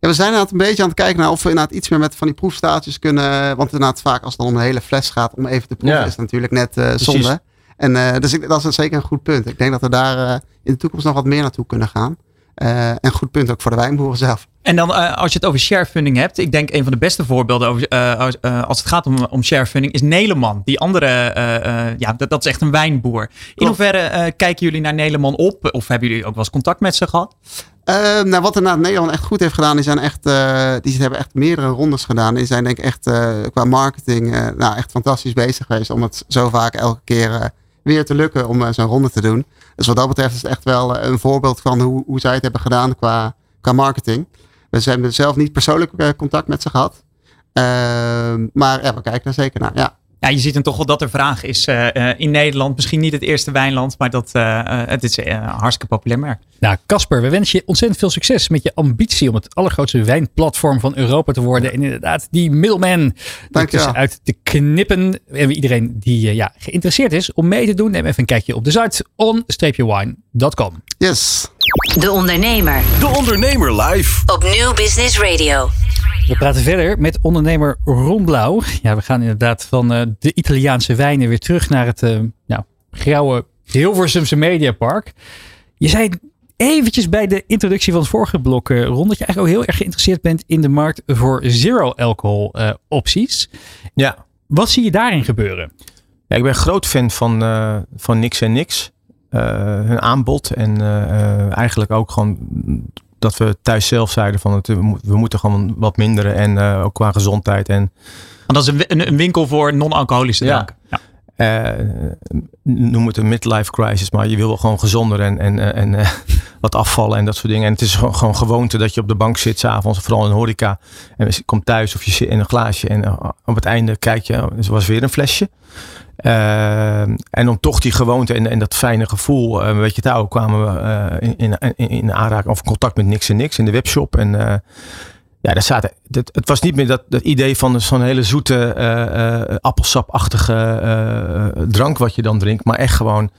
ja, we zijn inderdaad een beetje aan het kijken naar of we inderdaad iets meer met van die proefstaatjes kunnen. Want inderdaad, vaak als het dan om een hele fles gaat, om even te proeven, Ja. is het natuurlijk net uh, zonde. En uh, dus ik, dat is zeker een goed punt. Ik denk dat we daar uh, in de toekomst nog wat meer naartoe kunnen gaan. Uh, en goed punt ook voor de wijnboeren zelf. En dan uh, als je het over sharefunding hebt. Ik denk een van de beste voorbeelden over, uh, als, het gaat om, om sharefunding is Neleman. Die andere, ja, dat, dat, is echt een wijnboer. In Klopt. hoeverre kijken jullie naar Neleman op? Of hebben jullie ook wel eens contact met ze gehad? Nou, wat er naar Nederland echt goed heeft gedaan, die zijn echt, die hebben echt meerdere rondes gedaan. Die zijn denk ik echt qua marketing, nou echt fantastisch bezig geweest om het zo vaak elke keer weer te lukken om zo'n ronde te doen. Dus wat dat betreft is het echt wel een voorbeeld van hoe, hoe zij het hebben gedaan qua, qua marketing. We hebben zelf niet persoonlijk contact met ze gehad. Uh, maar we kijken er zeker naar, ja. Ja, je ziet dan toch wel dat er vraag is uh, in Nederland. Misschien niet het eerste wijnland, maar dat, uh, het is een hartstikke populair merk. Nou, Casper, we wensen je ontzettend veel succes met je ambitie om het allergrootste wijnplatform van Europa te worden. En inderdaad, die middleman uit te knippen. En iedereen die ja, geïnteresseerd is om mee te doen, neem even een kijkje op de site on-wine.com. Yes. De Ondernemer. De Ondernemer live. Op Nieuw Business Radio. We praten verder met ondernemer Ron Blauw. Ja, we gaan inderdaad van uh, de Italiaanse wijnen weer terug naar het uh, nou, grauwe Hilversumse Mediapark. Je zei eventjes bij de introductie van het vorige blok, uh, Ron, dat je eigenlijk ook heel erg geïnteresseerd bent in de markt voor zero alcohol opties. Ja. Wat zie je daarin gebeuren? Ja, ik ben groot fan van, van Niks en Niks. hun aanbod en eigenlijk ook gewoon dat we thuis zelf zeiden van het, we moeten gewoon wat minderen en uh, ook qua gezondheid. En, dat is een, een winkel voor non-alcoholische drank. Ja. ja. Uh, noem het een midlife crisis, maar je wil wel gewoon gezonder en, en, eh, en uh, wat afvallen en dat soort dingen. En het is gewoon, gewoon gewoonte dat je op de bank zit s'avonds, vooral in horeca. En je komt thuis of je zit in een glaasje en op het einde kijk je, er was weer een flesje. Uh, en om toch die gewoonte en, en dat fijne gevoel weet je houden, kwamen we in, in, in aanraking of contact met niks en niks in de webshop. En ja, daar zaten, het, het, was niet meer dat, dat idee van zo'n hele zoete appelsapachtige drank wat je dan drinkt, maar echt gewoon,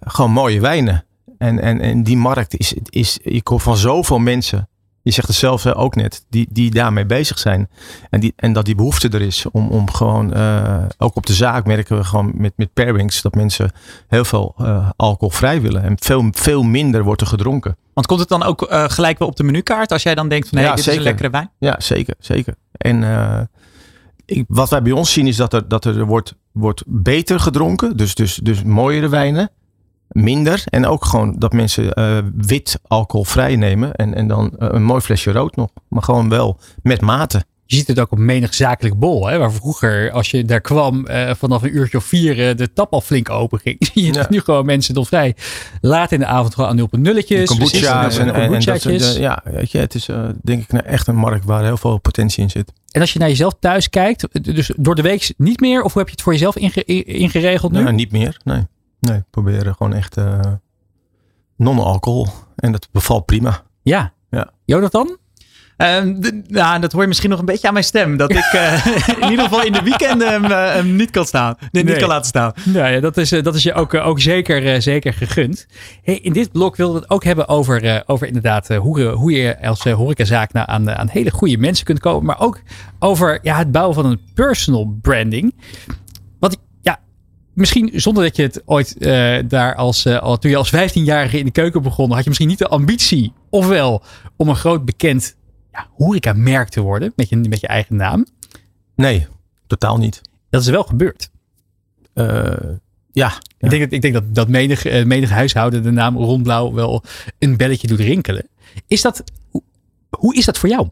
gewoon mooie wijnen. En, en, en die markt is, is, ik hoor van zoveel mensen je zegt het zelf ook net, die, die daarmee bezig zijn. En, die, en dat die behoefte er is om, om gewoon, uh, ook op de zaak merken we gewoon met, met pairings dat mensen heel veel uh, alcoholvrij willen. En veel, veel minder wordt er gedronken. Want komt het dan ook uh, gelijk weer op de menukaart als jij dan denkt van hé, hey, dit is een lekkere wijn? Ja, zeker. zeker. En ik, wat wij bij ons zien is dat er, dat er wordt, wordt beter gedronken. Dus, dus, dus mooiere wijnen minder. En ook gewoon dat mensen uh, wit alcoholvrij nemen. En, en dan uh, een mooi flesje rood nog. Maar gewoon wel met mate. Je ziet het ook op menig zakelijk bol. Hè, waar vroeger, als je daar kwam, uh, vanaf een uurtje of vier de tap al flink open ging. je ja. nu gewoon mensen nog vrij laat in de avond gewoon aan nul op nulletjes. Kombucha's en, en, en dat, ja, weet je, het is denk ik echt een markt waar heel veel potentie in zit. En als je naar jezelf thuis kijkt, dus door de week niet meer? Of hoe heb je het voor jezelf inge ingeregeld nu? Nou, niet meer, nee. Nee, proberen gewoon echt uh, non-alcohol. En dat bevalt prima. Ja. ja. Jonathan? Uh, nou, dat hoor je misschien nog een beetje aan mijn stem. Dat ik uh, in ieder geval in de weekenden hem, uh, hem niet kan staan. Nee, nee, niet kan laten staan. Nou ja, dat is, dat is je ook, ook zeker, zeker gegund. Hey, in dit blok wilden we het ook hebben over, over inderdaad hoe, hoe je als horecazaak nou aan, aan hele goede mensen kunt komen. Maar ook over ja, het bouwen van een personal branding misschien zonder dat je het ooit uh, daar als, uh, al, toen je als 15-jarige in de keuken begon, had je misschien niet de ambitie, ofwel om een groot bekend ja, horeca-merk te worden met je, met je eigen naam. Nee, totaal niet. Dat is wel gebeurd. Uh, ja. Ik denk, dat, ik denk dat, dat menig, menig huishouden de naam Rondblauw wel een belletje doet rinkelen. Is dat, hoe, hoe is dat voor jou?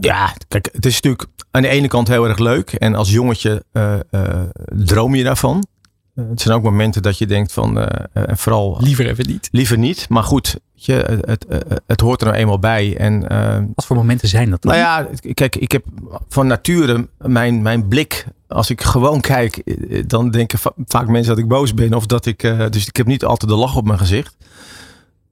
Ja, kijk, het is natuurlijk aan de ene kant heel erg leuk. En als jongetje uh, uh, droom je daarvan. Uh, het zijn ook momenten dat je denkt van, en vooral... Liever even niet. Liever niet, maar goed, je, het, het, het hoort er nou eenmaal bij. En, Wat voor momenten zijn dat dan? Nou ja, kijk, ik heb van nature mijn, mijn blik, als ik gewoon kijk, dan denken vaak mensen dat ik boos ben. Of dat ik, dus ik heb niet altijd de lach op mijn gezicht.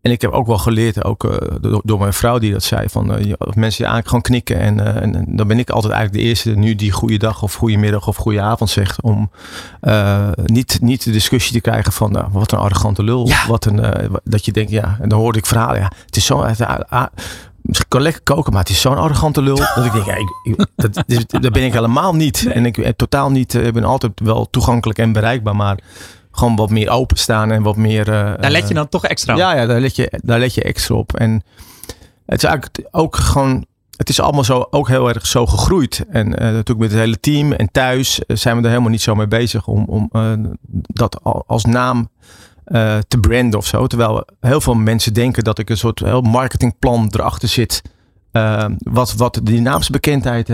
En ik heb ook wel geleerd, ook uh, door, door, mijn vrouw die dat zei, van uh, mensen die eigenlijk gewoon knikken. En, uh, en, dan ben ik altijd eigenlijk de eerste nu die goede dag of goede middag of goede avond zegt. Om niet, niet de discussie te krijgen van nou, wat een arrogante lul. Ja. Wat een, dat je denkt, ja, en dan hoorde ik verhalen. Ja, het is zo. Misschien kan lekker koken, maar het is zo'n arrogante lul. dat ik denk, ja, ik, dat, dat ben ik helemaal niet. En ik totaal niet, ik ben altijd wel toegankelijk en bereikbaar. Maar gewoon wat meer openstaan en wat meer. Uh, daar let je dan toch extra op? Ja, ja daar, let je, daar let je extra op. En het is eigenlijk ook gewoon. Het is allemaal zo, ook heel erg zo gegroeid. En uh, natuurlijk met het hele team en thuis zijn we er helemaal niet zo mee bezig om, om uh, dat als naam te branden of zo. Terwijl heel veel mensen denken dat ik een soort heel marketingplan erachter zit. wat, wat die naamsbekendheid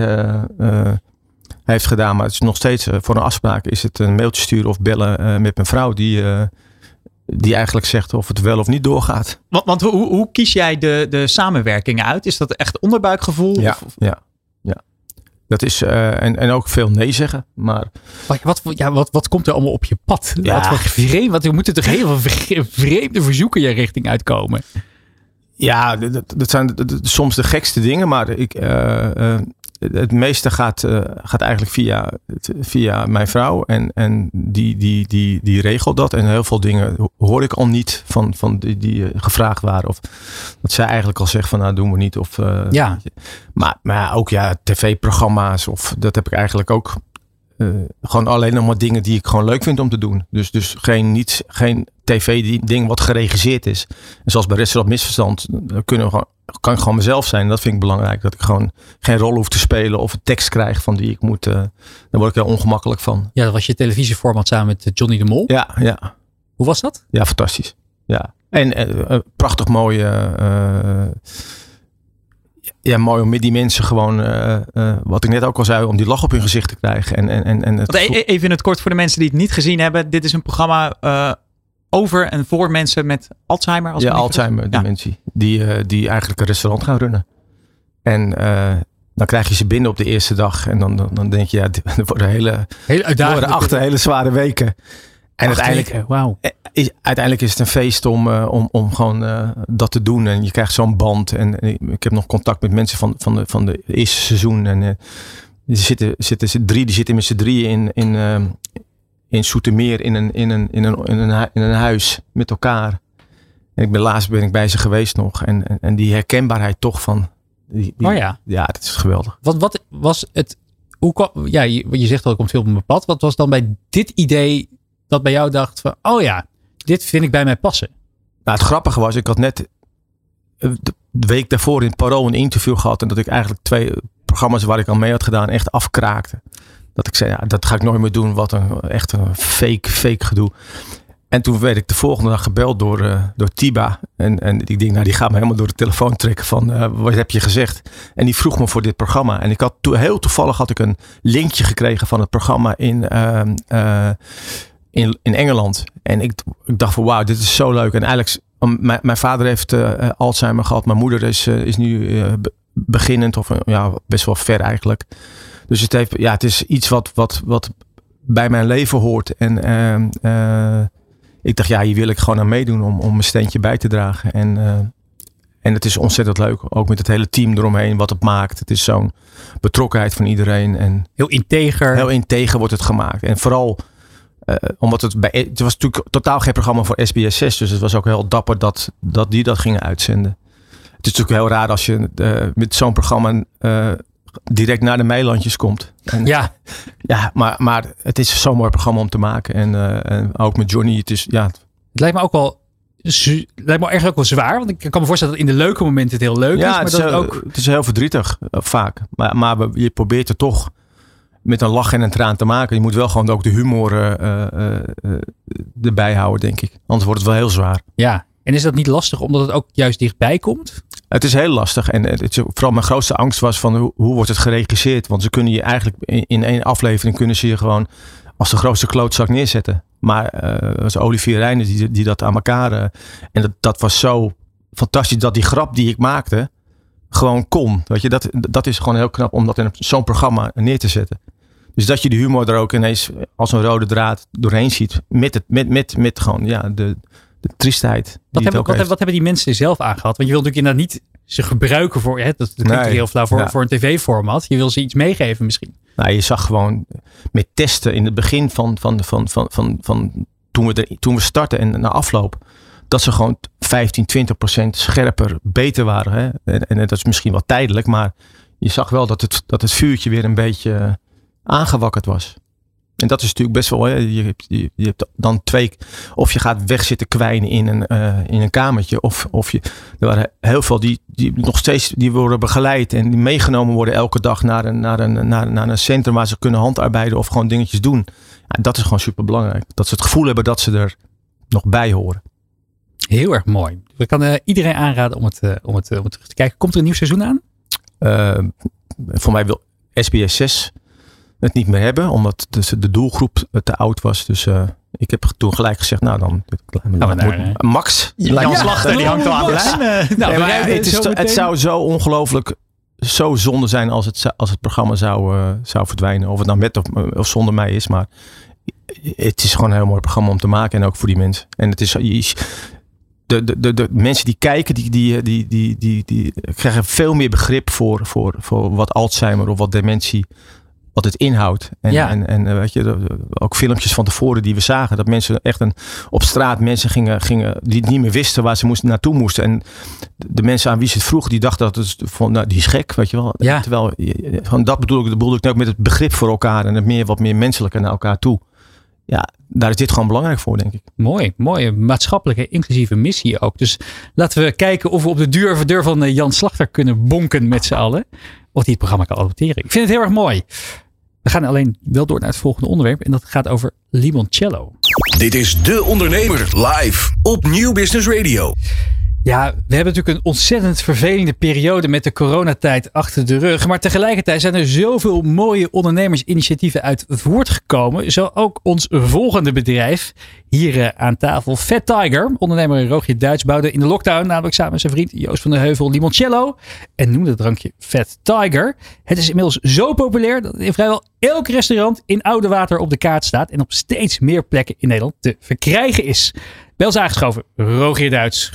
heeft gedaan. Maar het is nog steeds uh, voor een afspraak is het een mailtje sturen of bellen uh, met mijn vrouw die, uh, die eigenlijk zegt of het wel of niet doorgaat. Want, want hoe, hoe kies jij de, de samenwerkingen uit? Is dat echt onderbuikgevoel? Ja, of? ja, ja. Dat is, eh, en, en ook veel nee zeggen. Maar Wat, wat, ja, wat, wat komt er allemaal op je pad? Ja. Wat vreemd, want er moeten toch heel veel vre- vreemde verzoeken je richting uitkomen. ja, dat, dat- zijn soms de gekste dingen. Maar ik, eh, eh, het meeste gaat, eh, gaat eigenlijk via, via mijn vrouw. En, en die, die, die, die regelt dat. En heel veel dingen ho- hoor ik al niet van, van die, die eh, gevraagd waren. Of dat zij eigenlijk al zegt van nou doen we niet. Of, eh, Ja. Maar, maar ook ja, tv-programma's. Of dat heb ik eigenlijk ook. gewoon alleen nog maar dingen die ik gewoon leuk vind om te doen. Dus, dus geen, niet, geen tv-ding wat geregisseerd is. En zoals bij Restaurant Misverstand kunnen we gewoon, kan ik gewoon mezelf zijn. Dat vind ik belangrijk. Dat ik gewoon geen rol hoef te spelen of een tekst krijg van die ik moet. eh daar word ik heel ongemakkelijk van. Ja, dat was je televisieformat samen met Johnny de Mol. Ja, ja, Hoe was dat? ja fantastisch. Ja. En eh, eh, prachtig mooie. eh, ja, mooi om met die mensen gewoon, eh, eh, wat ik net ook al zei, om die lach op hun gezicht te krijgen. En, en, en, en het e- even in het kort voor de mensen die het niet gezien hebben. Dit is een programma eh, over en voor mensen met Alzheimer. Als ja, ik me niet vergis. Alzheimer dementie. Die, eh, die eigenlijk een restaurant gaan runnen. En eh, dan krijg je ze binnen op de eerste dag. En dan, dan, dan denk je, ja, er worden hele, Heel er worden uitdagend. acht hele zware weken. En uiteindelijk, Uiteindelijk, wauw. is, uiteindelijk is het een feest om, eh, om, om gewoon eh, dat te doen. En je krijgt zo'n band. En eh, ik heb nog contact met mensen van, van, de, van de eerste seizoen. En eh, er zitten, zitten, zitten drie, die zitten met z'n drieën in, in, eh, in Soetermeer in een, in, een, in, een, in, een, in een huis met elkaar. En ik ben laatst ben ik bij ze geweest nog. En, en, en die herkenbaarheid toch van. Die, die- Oh ja. Ja, dat is geweldig. Wat, wat was het... Hoe kwam, ja, je, je zegt al, er komt veel op mijn pad. Wat was dan bij dit idee dat bij jou dacht van... Oh ja, dit vind ik bij mij passen. Nou, het grappige was, ik had net eh, de de week daarvoor in Parool een interview gehad. En dat ik eigenlijk twee programma's waar ik al mee had gedaan echt afkraakte. Dat ik zei, ja, dat ga ik nooit meer doen. Wat een echt een fake, fake gedoe. En toen werd ik de volgende dag gebeld door, eh, door Tiba. En, en ik denk, nou die gaat me helemaal door de telefoon trekken van, eh, wat heb je gezegd? En die vroeg me voor dit programma. En ik had toen, heel toevallig had ik een linkje gekregen van het programma in, ehm, eh, in, in Engeland. En ik, dacht van, wauw, dit is zo leuk. En eigenlijk, mijn, mijn vader heeft Alzheimer gehad. Mijn moeder is, is nu be- beginnend, of ja, best wel ver eigenlijk. Dus het, heeft, ja, het is iets wat, wat, wat bij mijn leven hoort. En ehm, eh, ik dacht, ja, hier wil ik gewoon aan meedoen om, om mijn steentje bij te dragen. En, eh, en het is ontzettend leuk. Ook met het hele team eromheen, wat het maakt. Het is zo'n betrokkenheid van iedereen. En Heel integer. heel integer wordt het gemaakt. En vooral eh, omdat het bij. Het was natuurlijk totaal geen programma voor SBS 6. Dus het was ook heel dapper dat, dat die dat gingen uitzenden. Het is natuurlijk heel raar als je met zo'n programma direct naar de Meilandjes komt. En, Ja, ja, maar, maar het is zo'n mooi programma om te maken. En, eh, en ook met Johnny. Het is, ja, het lijkt me ook wel... lijkt me ergens ook wel zwaar. Want ik kan me voorstellen dat in de leuke momenten het heel leuk ja is. Maar het, dat is, het heel- ook... het is heel verdrietig eh, vaak. Maar, maar je probeert het toch met een lach en een traan te maken. Je moet wel gewoon ook de humor eh, erbij houden, denk ik. Anders wordt het wel heel zwaar. Ja. En is dat niet lastig omdat het ook juist dichtbij komt? Het is heel lastig. En vooral mijn grootste angst was van hoe, wordt het geregisseerd? Want ze kunnen je eigenlijk in, één aflevering kunnen ze je gewoon als de grootste klootzak neerzetten. Maar eh het was Olivier Reijnen die, die dat aan elkaar... eh, en dat, dat was zo fantastisch dat die grap die ik maakte gewoon kon. Weet je, dat, dat is gewoon heel knap om dat in zo'n programma neer te zetten. Dus dat je de humor er ook ineens als een rode draad doorheen ziet. Met, het, met, met, met gewoon ja, de, de triestheid. Wat hebben, wat, wat hebben die mensen zelf aangehad? Want je wil natuurlijk inderdaad niet ze gebruiken voor... Hè, dat, dat Nee. heel flauw voor, Ja. voor een tv-format. Je wil ze iets meegeven misschien. Nou, je zag gewoon met testen in het begin van, van, van, van, van, van toen, we toen we startten en na afloop, dat ze gewoon 15, 20 procent scherper, beter waren. Hè? En, en dat is misschien wel tijdelijk, maar je zag wel dat het, dat het vuurtje weer een beetje eh, aangewakkerd was. En dat is natuurlijk best wel, hè? Je, hebt, je, je hebt dan twee, of je gaat wegzitten kwijnen in een, eh, in een kamertje, of, of je, er waren heel veel die, die nog steeds die worden begeleid en die meegenomen worden elke dag naar een, naar een, naar, naar een centrum waar ze kunnen handarbeiden of gewoon dingetjes doen. Ja, dat is gewoon super belangrijk. Dat ze het gevoel hebben dat ze er nog bij horen. Heel erg mooi. We kan eh, iedereen aanraden om het, eh, om, het, om het terug te kijken. Komt er een nieuw seizoen aan? Voor mij wil SBS 6 het niet meer hebben, omdat de, de doelgroep te oud was. Dus eh, ik heb toen gelijk gezegd, nou dan moet- eh, Max. Jan Slachter, die hangt al aan de lijn. Eh, Nou, Nee, maar het, is zo het zou zo ongelooflijk zo zonde zijn als het, als het programma zou, eh, zou verdwijnen. Of het nou met of, of zonder mij is. Maar het is gewoon een heel mooi programma om te maken. En ook voor die mensen. En het is, de, de, de mensen die kijken, die, die, die, die, die, die krijgen veel meer begrip voor, voor, voor wat Alzheimer of wat dementie, wat het inhoudt. En, Ja. en, en eh, weet je, ook filmpjes van tevoren die we zagen, dat mensen echt een, op straat mensen gingen, gingen die niet meer wisten waar ze moesten, naartoe moesten. En de mensen aan wie ze het vroegen, die dachten dat het van, nou, die is gek, weet je wel. Ja. Terwijl, van dat bedoel ik, bedoel ik ook met het begrip voor elkaar en het meer, wat meer menselijke naar elkaar toe. Ja, daar is dit gewoon belangrijk voor, denk ik. Mooi, mooie maatschappelijke inclusieve missie ook. Dus laten we kijken of we op de deur, deur van eh, Jan Slachter kunnen bonken met z'n allen. Of die het programma kan adopteren. Ik vind het heel erg mooi. We gaan alleen wel door naar het volgende onderwerp. En dat gaat over limoncello. Dit is De Ondernemer live op Nieuw Business Radio. Ja, we hebben natuurlijk een ontzettend vervelende periode met de coronatijd achter de rug. Maar tegelijkertijd zijn er zoveel mooie ondernemersinitiatieven uit voortgekomen. Zo ook ons volgende bedrijf hier eh, aan tafel. Fat Tiger, ondernemer Rogier Duits, bouwde in de lockdown namelijk samen met zijn vriend Joost van der Heuvel limoncello. En noemde het drankje Fat Tiger. Het is inmiddels zo populair dat het in vrijwel elk restaurant in Oude Water op de kaart staat. En op steeds meer plekken in Nederland te verkrijgen is. Bij ons aangeschoven, Rogier Duits.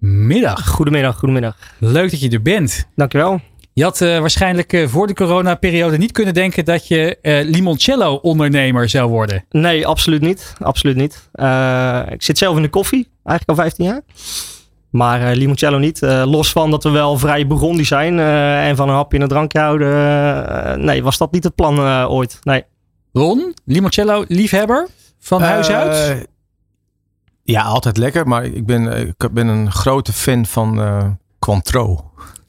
Goedemiddag. Goedemiddag, goedemiddag. Leuk dat je er bent. Dankjewel. Je had eh, waarschijnlijk eh, voor de coronaperiode niet kunnen denken dat je eh, limoncello ondernemer zou worden. Nee, absoluut niet. Absoluut niet. Eh, ik zit zelf in de koffie, eigenlijk al 15 jaar. Maar eh, limoncello niet. Eh, los van dat we wel vrij Burgondi zijn eh, en van een hapje en een drankje houden. nee, was dat niet het plan eh, ooit. Nee. Ron, limoncello liefhebber van huis uit? Ja, altijd lekker. Maar ik ben, eh, ik ben een grote fan van eh Cointreau.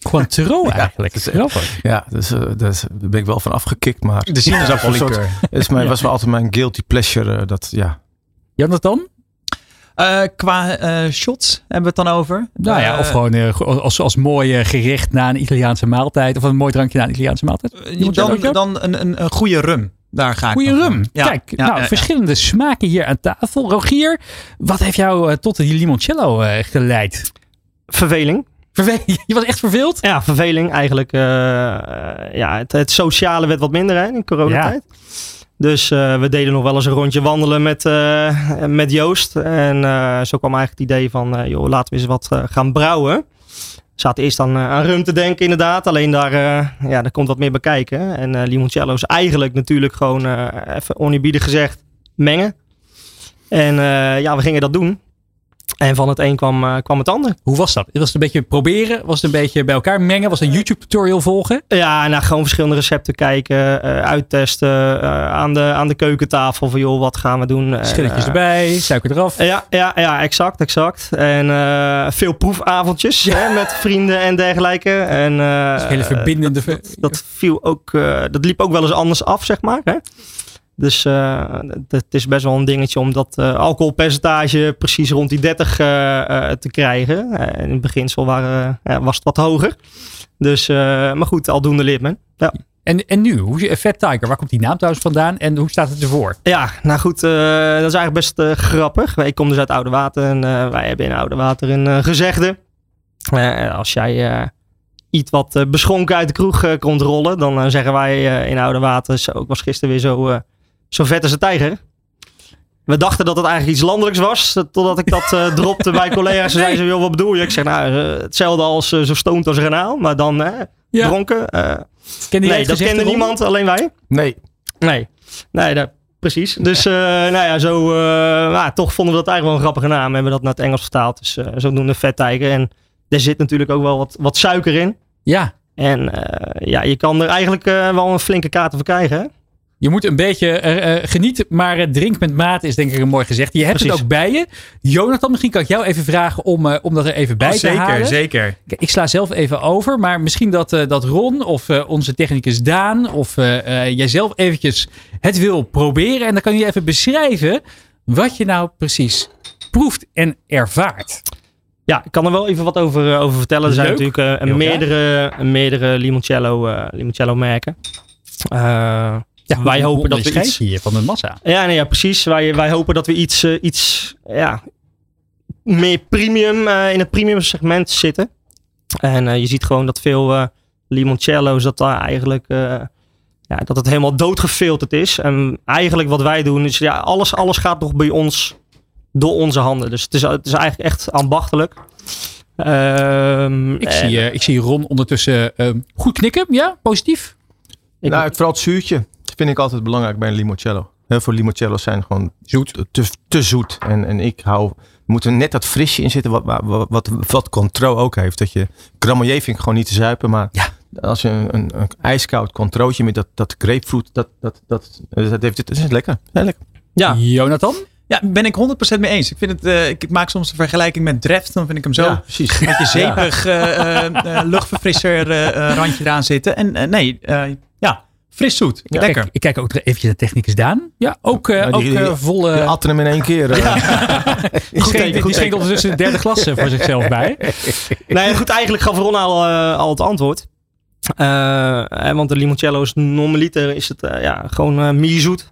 Cointreau Ja, eigenlijk. dat is- Grappig. Ja, dus, dus, daar ben ik wel van afgekikt. Maar De sinaasappellikeur. is mijn, was wel altijd mijn guilty pleasure. eh, dat, ja. Jonathan? Eh, qua eh, shots hebben we het dan over? Nou ja, of gewoon als, als mooi gerecht na een Italiaanse maaltijd. Of een mooi drankje na een Italiaanse maaltijd. Dan, dan een, een, een goede rum. Daar ga ik Goeie rum. Ja, Kijk, ja, nou, ja, ja. verschillende smaken hier aan tafel. Rogier, wat heeft jou eh, tot die limoncello eh, geleid? Verveling. Verve- je was echt verveeld? Ja, verveling eigenlijk. eh, eh, ja, het, het sociale werd wat minder hè, in coronatijd. Dus eh, we deden nog wel eens een rondje wandelen met, eh, met Joost. En eh, zo kwam eigenlijk het idee van, eh, joh, laten we eens wat eh, gaan brouwen. Zaten eerst aan, eh, aan rum te denken inderdaad. Alleen daar, eh, ja, daar komt wat meer bij kijken. En eh, limoncello is eigenlijk natuurlijk gewoon, even oneerbiedig gezegd, mengen. En ja, we gingen dat doen. En van het een kwam, eh, kwam het ander. Hoe was dat? Was het een beetje proberen? Was het een beetje bij elkaar mengen? Was het een YouTube tutorial volgen? Ja, nou gewoon verschillende recepten kijken, eh, uittesten, eh, aan, de, aan de keukentafel van joh, wat gaan we doen? En, Schilletjes erbij, suiker eraf. Ja, ja, ja, exact, exact. En veel proefavondjes hè, met vrienden en dergelijke. En, Dat hele verbindende... ver- dat viel ook, dat liep ook wel eens anders af, zeg maar. Hè? Dus eh, het is best wel een dingetje om dat eh, alcoholpercentage precies rond die 30 eh, te krijgen. In het beginsel waren, was het wat hoger. Dus, maar goed, aldoende leert men. Ja. En, en nu? Hoe, Fat Tiger, waar komt die naam trouwens vandaan? En hoe staat het ervoor? Ja, nou goed, dat is eigenlijk best grappig. Ik kom dus uit Oude Water en wij hebben in Oude Water een gezegde. Als jij iets wat beschonken uit de kroeg komt rollen, dan zeggen wij in Oude Water, zo, ik was gisteren weer zo, zo vet als een tijger. We dachten dat het eigenlijk iets landelijks was, totdat ik dat eh, dropte bij collega's. Ze zeiden ze, joh, wat bedoel je? Ik zeg, nou, eh, hetzelfde als eh, zo stoned als Renaal, maar dan Ja. dronken. Eh, Ken nee, dat kende niemand, alleen wij. Nee, Nee, nee dat, precies. Dus eh, nou ja, zo, nou, toch vonden we dat eigenlijk wel een grappige naam. Hebben we dat naar het Engels vertaald. Dus eh zodoende vet tijger. En er zit natuurlijk ook wel wat, wat suiker in. Ja, En eh, ja, je kan er eigenlijk eh, wel een flinke kaart voor krijgen. Hè? Je moet een beetje eh, eh, genieten, maar eh, drink met mate is denk ik een mooi gezegd. Je hebt het ook bij je. Jonathan, misschien kan ik jou even vragen om, eh, om dat er even bij Oh, te zeker, halen. zeker. Kijk, ik sla zelf even over, maar misschien dat, eh, dat Ron of eh, onze technicus Daan of jijzelf eventjes het wil proberen. En dan kan je even beschrijven wat je nou precies proeft en ervaart. Ja, ik kan er wel even wat over, over vertellen. Er zijn Leuk. natuurlijk eh, meerdere, meerdere limoncello, eh, limoncello merken. Eh, Ja, wij hopen dat we iets... je van de massa. Ja, nee, ja precies. Wij, wij hopen dat we iets, eh, iets ja, meer premium eh, in het premium segment zitten. En eh, je ziet gewoon dat veel, limoncello, is dat daar eigenlijk eh, ja, dat het helemaal doodgefilterd is. En eigenlijk wat wij doen is, ja, alles, alles gaat nog bij ons door onze handen. Dus het is, het is eigenlijk echt ambachtelijk. Ehm, Ik, en- zie, eh, ik zie Ron ondertussen goed knikken. Ja, positief. ik- nou, het, vooral het zuurtje vind ik altijd belangrijk bij een limoncello. Heel veel limoncello's zijn gewoon Zoet. te, te zoet. En, en ik hou, moet er net dat frisje in zitten wat, wat, wat, wat Contro ook heeft. Dat je, Gramoyer vind ik gewoon niet te zuipen, maar Ja. als je een, een, een ijskoud Controotje met dat, dat grapefruit, dat, dat, dat, dat, heeft, dat is lekker. Heel lekker. ja, Jonathan? Ja, ben ik 100% mee eens. Ik, vind het, eh, ik, maak soms een vergelijking met Dreft. Dan vind ik hem zo Ja, precies. met je zeepig eh, eh, luchtverfrisser randje eraan zitten. En nee, eh, ja, fris zoet. Ja. Lekker. Kijk, ik kijk ook eventjes naar technicus Daan. Ja, ook, eh, Maar ook die- eh, die- volle... Je atten hem in één keer. eh. die schenkt, die schenkt ondertussen een derde glas eh, voor zichzelf bij. Nou ja, goed, eigenlijk gaf Ron al, eh, al het antwoord. Eh, hè, want de limoncello is normaliter is het ja, gewoon eh mierzoet.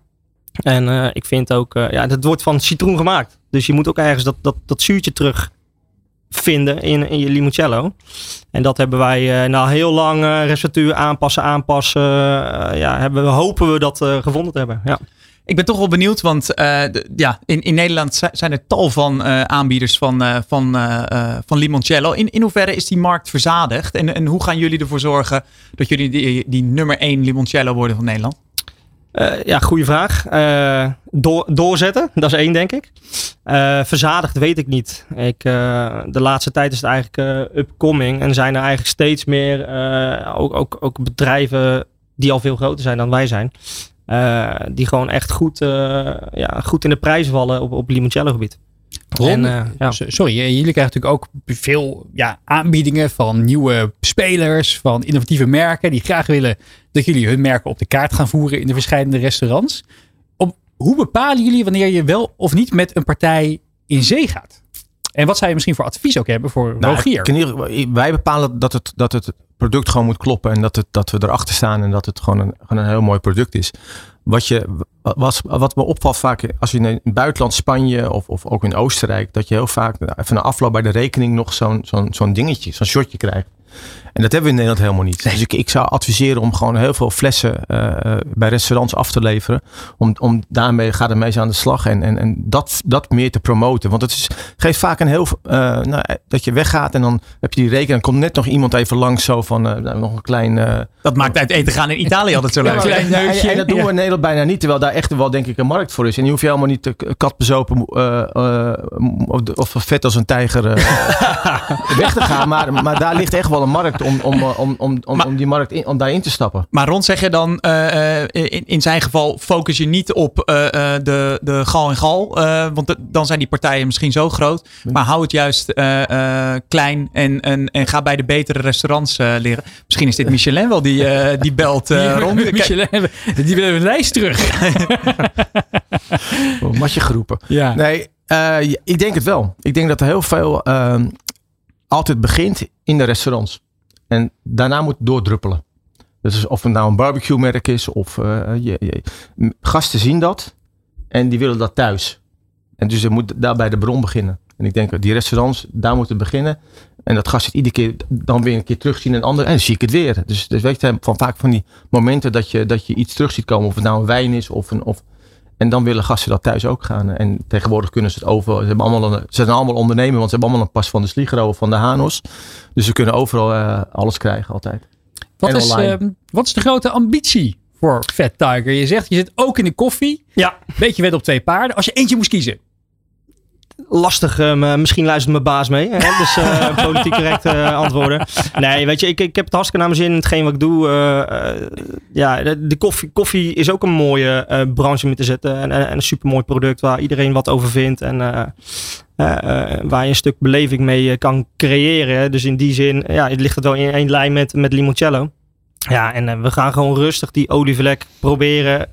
En eh, ik vind ook, eh, ja, het wordt van citroen gemaakt. Dus je moet ook ergens dat, dat, dat zuurtje terug vinden in, in je limoncello. En dat hebben wij eh na heel lang eh receptuur aanpassen, aanpassen. eh, ja, hebben, hopen we dat gevonden te hebben. Ja. Ik ben toch wel benieuwd, want ja, in, in Nederland zi- zijn er tal van aanbieders van, van, van limoncello. In, in hoeverre is die markt verzadigd? En, en hoe gaan jullie ervoor zorgen dat jullie die, die nummer 1 limoncello worden van Nederland? Eh, ja, goede vraag. Eh, door, doorzetten, dat is één, denk ik. Eh, verzadigd weet ik niet. Ik, de laatste tijd is het eigenlijk upcoming. En zijn er eigenlijk steeds meer ook, ook, ook bedrijven die al veel groter zijn dan wij zijn. die gewoon echt goed, ja, goed in de prijs vallen op, op limoncello gebied. Ron, En, eh, ja. sorry, eh, jullie krijgen natuurlijk ook veel ja, aanbiedingen van nieuwe spelers, van innovatieve merken die graag willen dat jullie hun merken op de kaart gaan voeren in de verschillende restaurants. Op, hoe bepalen jullie wanneer je wel of niet met een partij in zee gaat? En wat zou je misschien voor advies ook hebben voor Nou, Rogier? ieder wij bepalen dat het, dat het product gewoon moet kloppen. En dat, het, dat we erachter staan en dat het gewoon een, gewoon een heel mooi product is. Wat, je, wat, wat me opvalt vaak als je in het buitenland, Spanje of, of ook in Oostenrijk. Dat je heel vaak nou, na afloop bij de rekening nog zo'n zo'n zo'n dingetje, zo'n shotje krijgt. En dat hebben we in Nederland helemaal niet. Dus ik, ik zou adviseren om gewoon heel veel flessen eh, eh, bij restaurants af te leveren. Om, om daarmee gaat ermee aan de slag en, en, en dat, dat meer te promoten. Want het is, geeft vaak een heel. eh, nou, dat je weggaat en dan heb je die rekening. Dan komt net nog iemand even langs zo van nou, nog een klein. Dat maakt uit eten gaan in Italië altijd zo leuk. klein en, dat doen we in Nederland bijna niet. Terwijl daar echt wel denk ik een markt voor is. En die hoef je helemaal niet te katbezopen of, of vet als een tijger weg te gaan. Maar, maar daar ligt echt wel een markt om, om, om, om, om, Maar- om die markt in, om daarin te stappen. Maar Ron, zeg je dan eh, eh, in, in zijn geval focus je niet op eh, eh, de, de gal en gal? eh, want de- dan zijn die partijen misschien zo groot. Maar hou het juist eh, eh, klein en, en, en ga bij de betere restaurants eh, leren. Misschien is dit Michelin wel die, die belt eh, Die- Ron. Michelin, die willen een lijst terug. Oh, matje geroepen. Ja. Nee, eh, ik denk het wel. Ik denk dat er heel veel ehm, altijd begint in de restaurants. En daarna moet het doordruppelen. Dus of het nou een barbecue merk is of eh, je, je- gasten zien dat en die willen dat thuis. En dus je moet daar bij de bron beginnen. En ik denk dat die restaurants, daar moeten beginnen. En dat gast het iedere keer dan weer een keer terugzien en ander. En dan zie ik het weer. Dus, dus weet je, van vaak van die momenten dat je, dat je iets terug ziet komen. Of het nou een wijn is of een, of, en dan willen gasten dat thuis ook gaan. En tegenwoordig kunnen ze het over. Ze, hebben allemaal een, ze zijn allemaal ondernemen, want ze hebben allemaal een pas van de Sligro of van de Hanos. Dus ze kunnen overal eh, alles krijgen altijd. Wat is, ehm, wat is de grote ambitie voor Fat Tiger? Je zegt, je zit ook in de koffie. Ja. Beetje wet op twee paarden. Als je eentje moest kiezen. Lastig. eh, maar misschien luistert mijn baas mee. Hè? Dus eh, politiek correct eh, antwoorden. Nee, weet je, ik, ik heb het hartstikke naar mijn zin in hetgeen wat ik doe. eh, eh, ja, de, de koffie, koffie is ook een mooie eh, branche om in te zetten. En, en, en een supermooi product waar iedereen wat over vindt. En eh, eh, eh, waar je een stuk beleving mee eh, kan creëren. Dus in die zin ja, het ligt het wel in één lijn met, met limoncello. Ja, en eh, we gaan gewoon rustig die olievlek proberen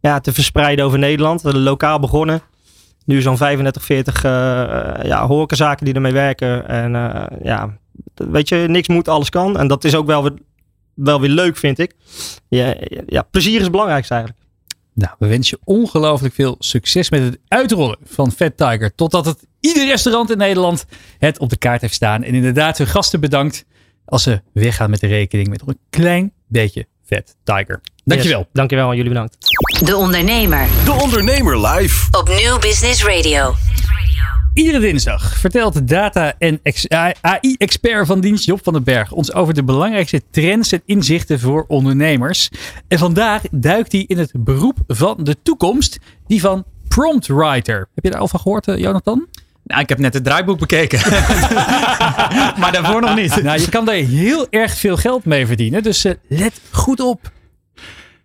ja, te verspreiden over Nederland. We lokaal begonnen. Nu zo'n 35, 40 eh, ja, horecazaken die ermee werken. En eh, ja, weet je, niks moet, alles kan. En dat is ook wel weer, wel weer leuk, vind ik. Ja, ja, plezier is het belangrijkste eigenlijk. Nou, we wensen je ongelooflijk veel succes met het uitrollen van Fat Tiger. Totdat het ieder restaurant in Nederland het op de kaart heeft staan. En inderdaad, hun gasten bedankt als ze weggaan met de rekening met een klein beetje vet Tiger. Dankjewel. Yes, dankjewel, jullie bedankt. De Ondernemer De Ondernemer live. op Nieuw Business Radio. Iedere dinsdag vertelt de data- en ex- AI-expert van dienst Job van den Berg ons over de belangrijkste trends en inzichten voor ondernemers. En vandaag duikt hij in het beroep van de toekomst, die van prompt writer. Heb je daar al van gehoord, eh, Jonathan? Nou, ik heb net het draaiboek bekeken. maar daarvoor nog niet. Nou, je kan daar heel erg veel geld mee verdienen, dus eh, let goed op.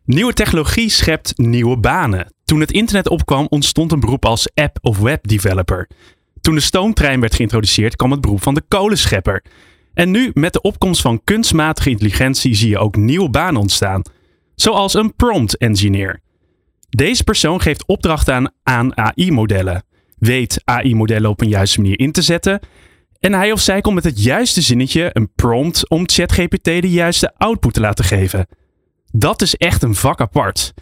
Nieuwe technologie schept nieuwe banen. Toen het internet opkwam, ontstond een beroep als app- of webdeveloper. Toen de stoomtrein werd geïntroduceerd, kwam het beroep van de kolenschepper. En nu, met de opkomst van kunstmatige intelligentie, zie je ook nieuwe banen ontstaan. Zoals een prompt engineer. Deze persoon geeft opdrachten aan, aan AI-modellen, weet AI-modellen op een juiste manier in te zetten. En hij of zij komt met het juiste zinnetje, een prompt, om ChatGPT de juiste output te laten geven. Dat is echt een vak apart.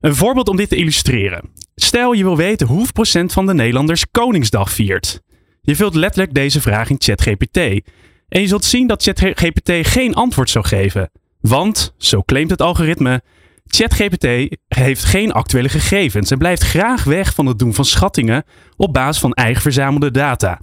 Een voorbeeld om dit te illustreren. Stel je wil weten hoeveel procent van de Nederlanders Koningsdag viert. Je vult letterlijk deze vraag in ChatGPT. En je zult zien dat ChatGPT geen antwoord zou geven. Want, zo claimt het algoritme, ChatGPT heeft geen actuele gegevens en blijft graag weg van het doen van schattingen op basis van eigen verzamelde data.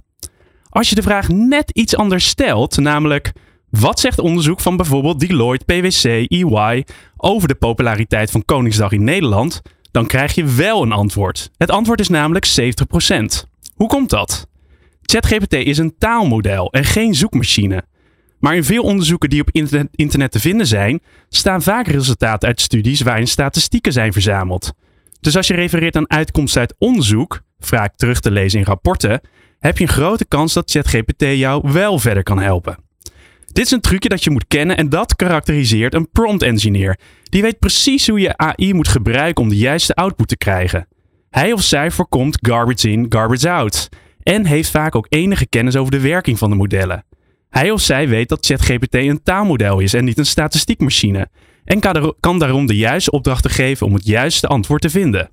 Als je de vraag net iets anders stelt, namelijk wat zegt onderzoek van bijvoorbeeld Deloitte, PwC, EY over de populariteit van Koningsdag in Nederland, dan krijg je wel een antwoord. Het antwoord is namelijk 70%. Hoe komt dat? ChatGPT is een taalmodel en geen zoekmachine. Maar in veel onderzoeken die op internet, te vinden zijn, staan vaak resultaten uit studies waarin statistieken zijn verzameld. Dus als je refereert aan uitkomsten uit onderzoek, vaak terug te lezen in rapporten, heb je een grote kans dat ChatGPT jou wel verder kan helpen. Dit is een trucje dat je moet kennen en dat karakteriseert een prompt engineer. Die weet precies hoe je AI moet gebruiken om de juiste output te krijgen. Hij of zij voorkomt garbage in, garbage out. En heeft vaak ook enige kennis over de werking van de modellen. Hij of zij weet dat ChatGPT een taalmodel is en niet een statistiekmachine. En kan daarom de juiste opdrachten geven om het juiste antwoord te vinden.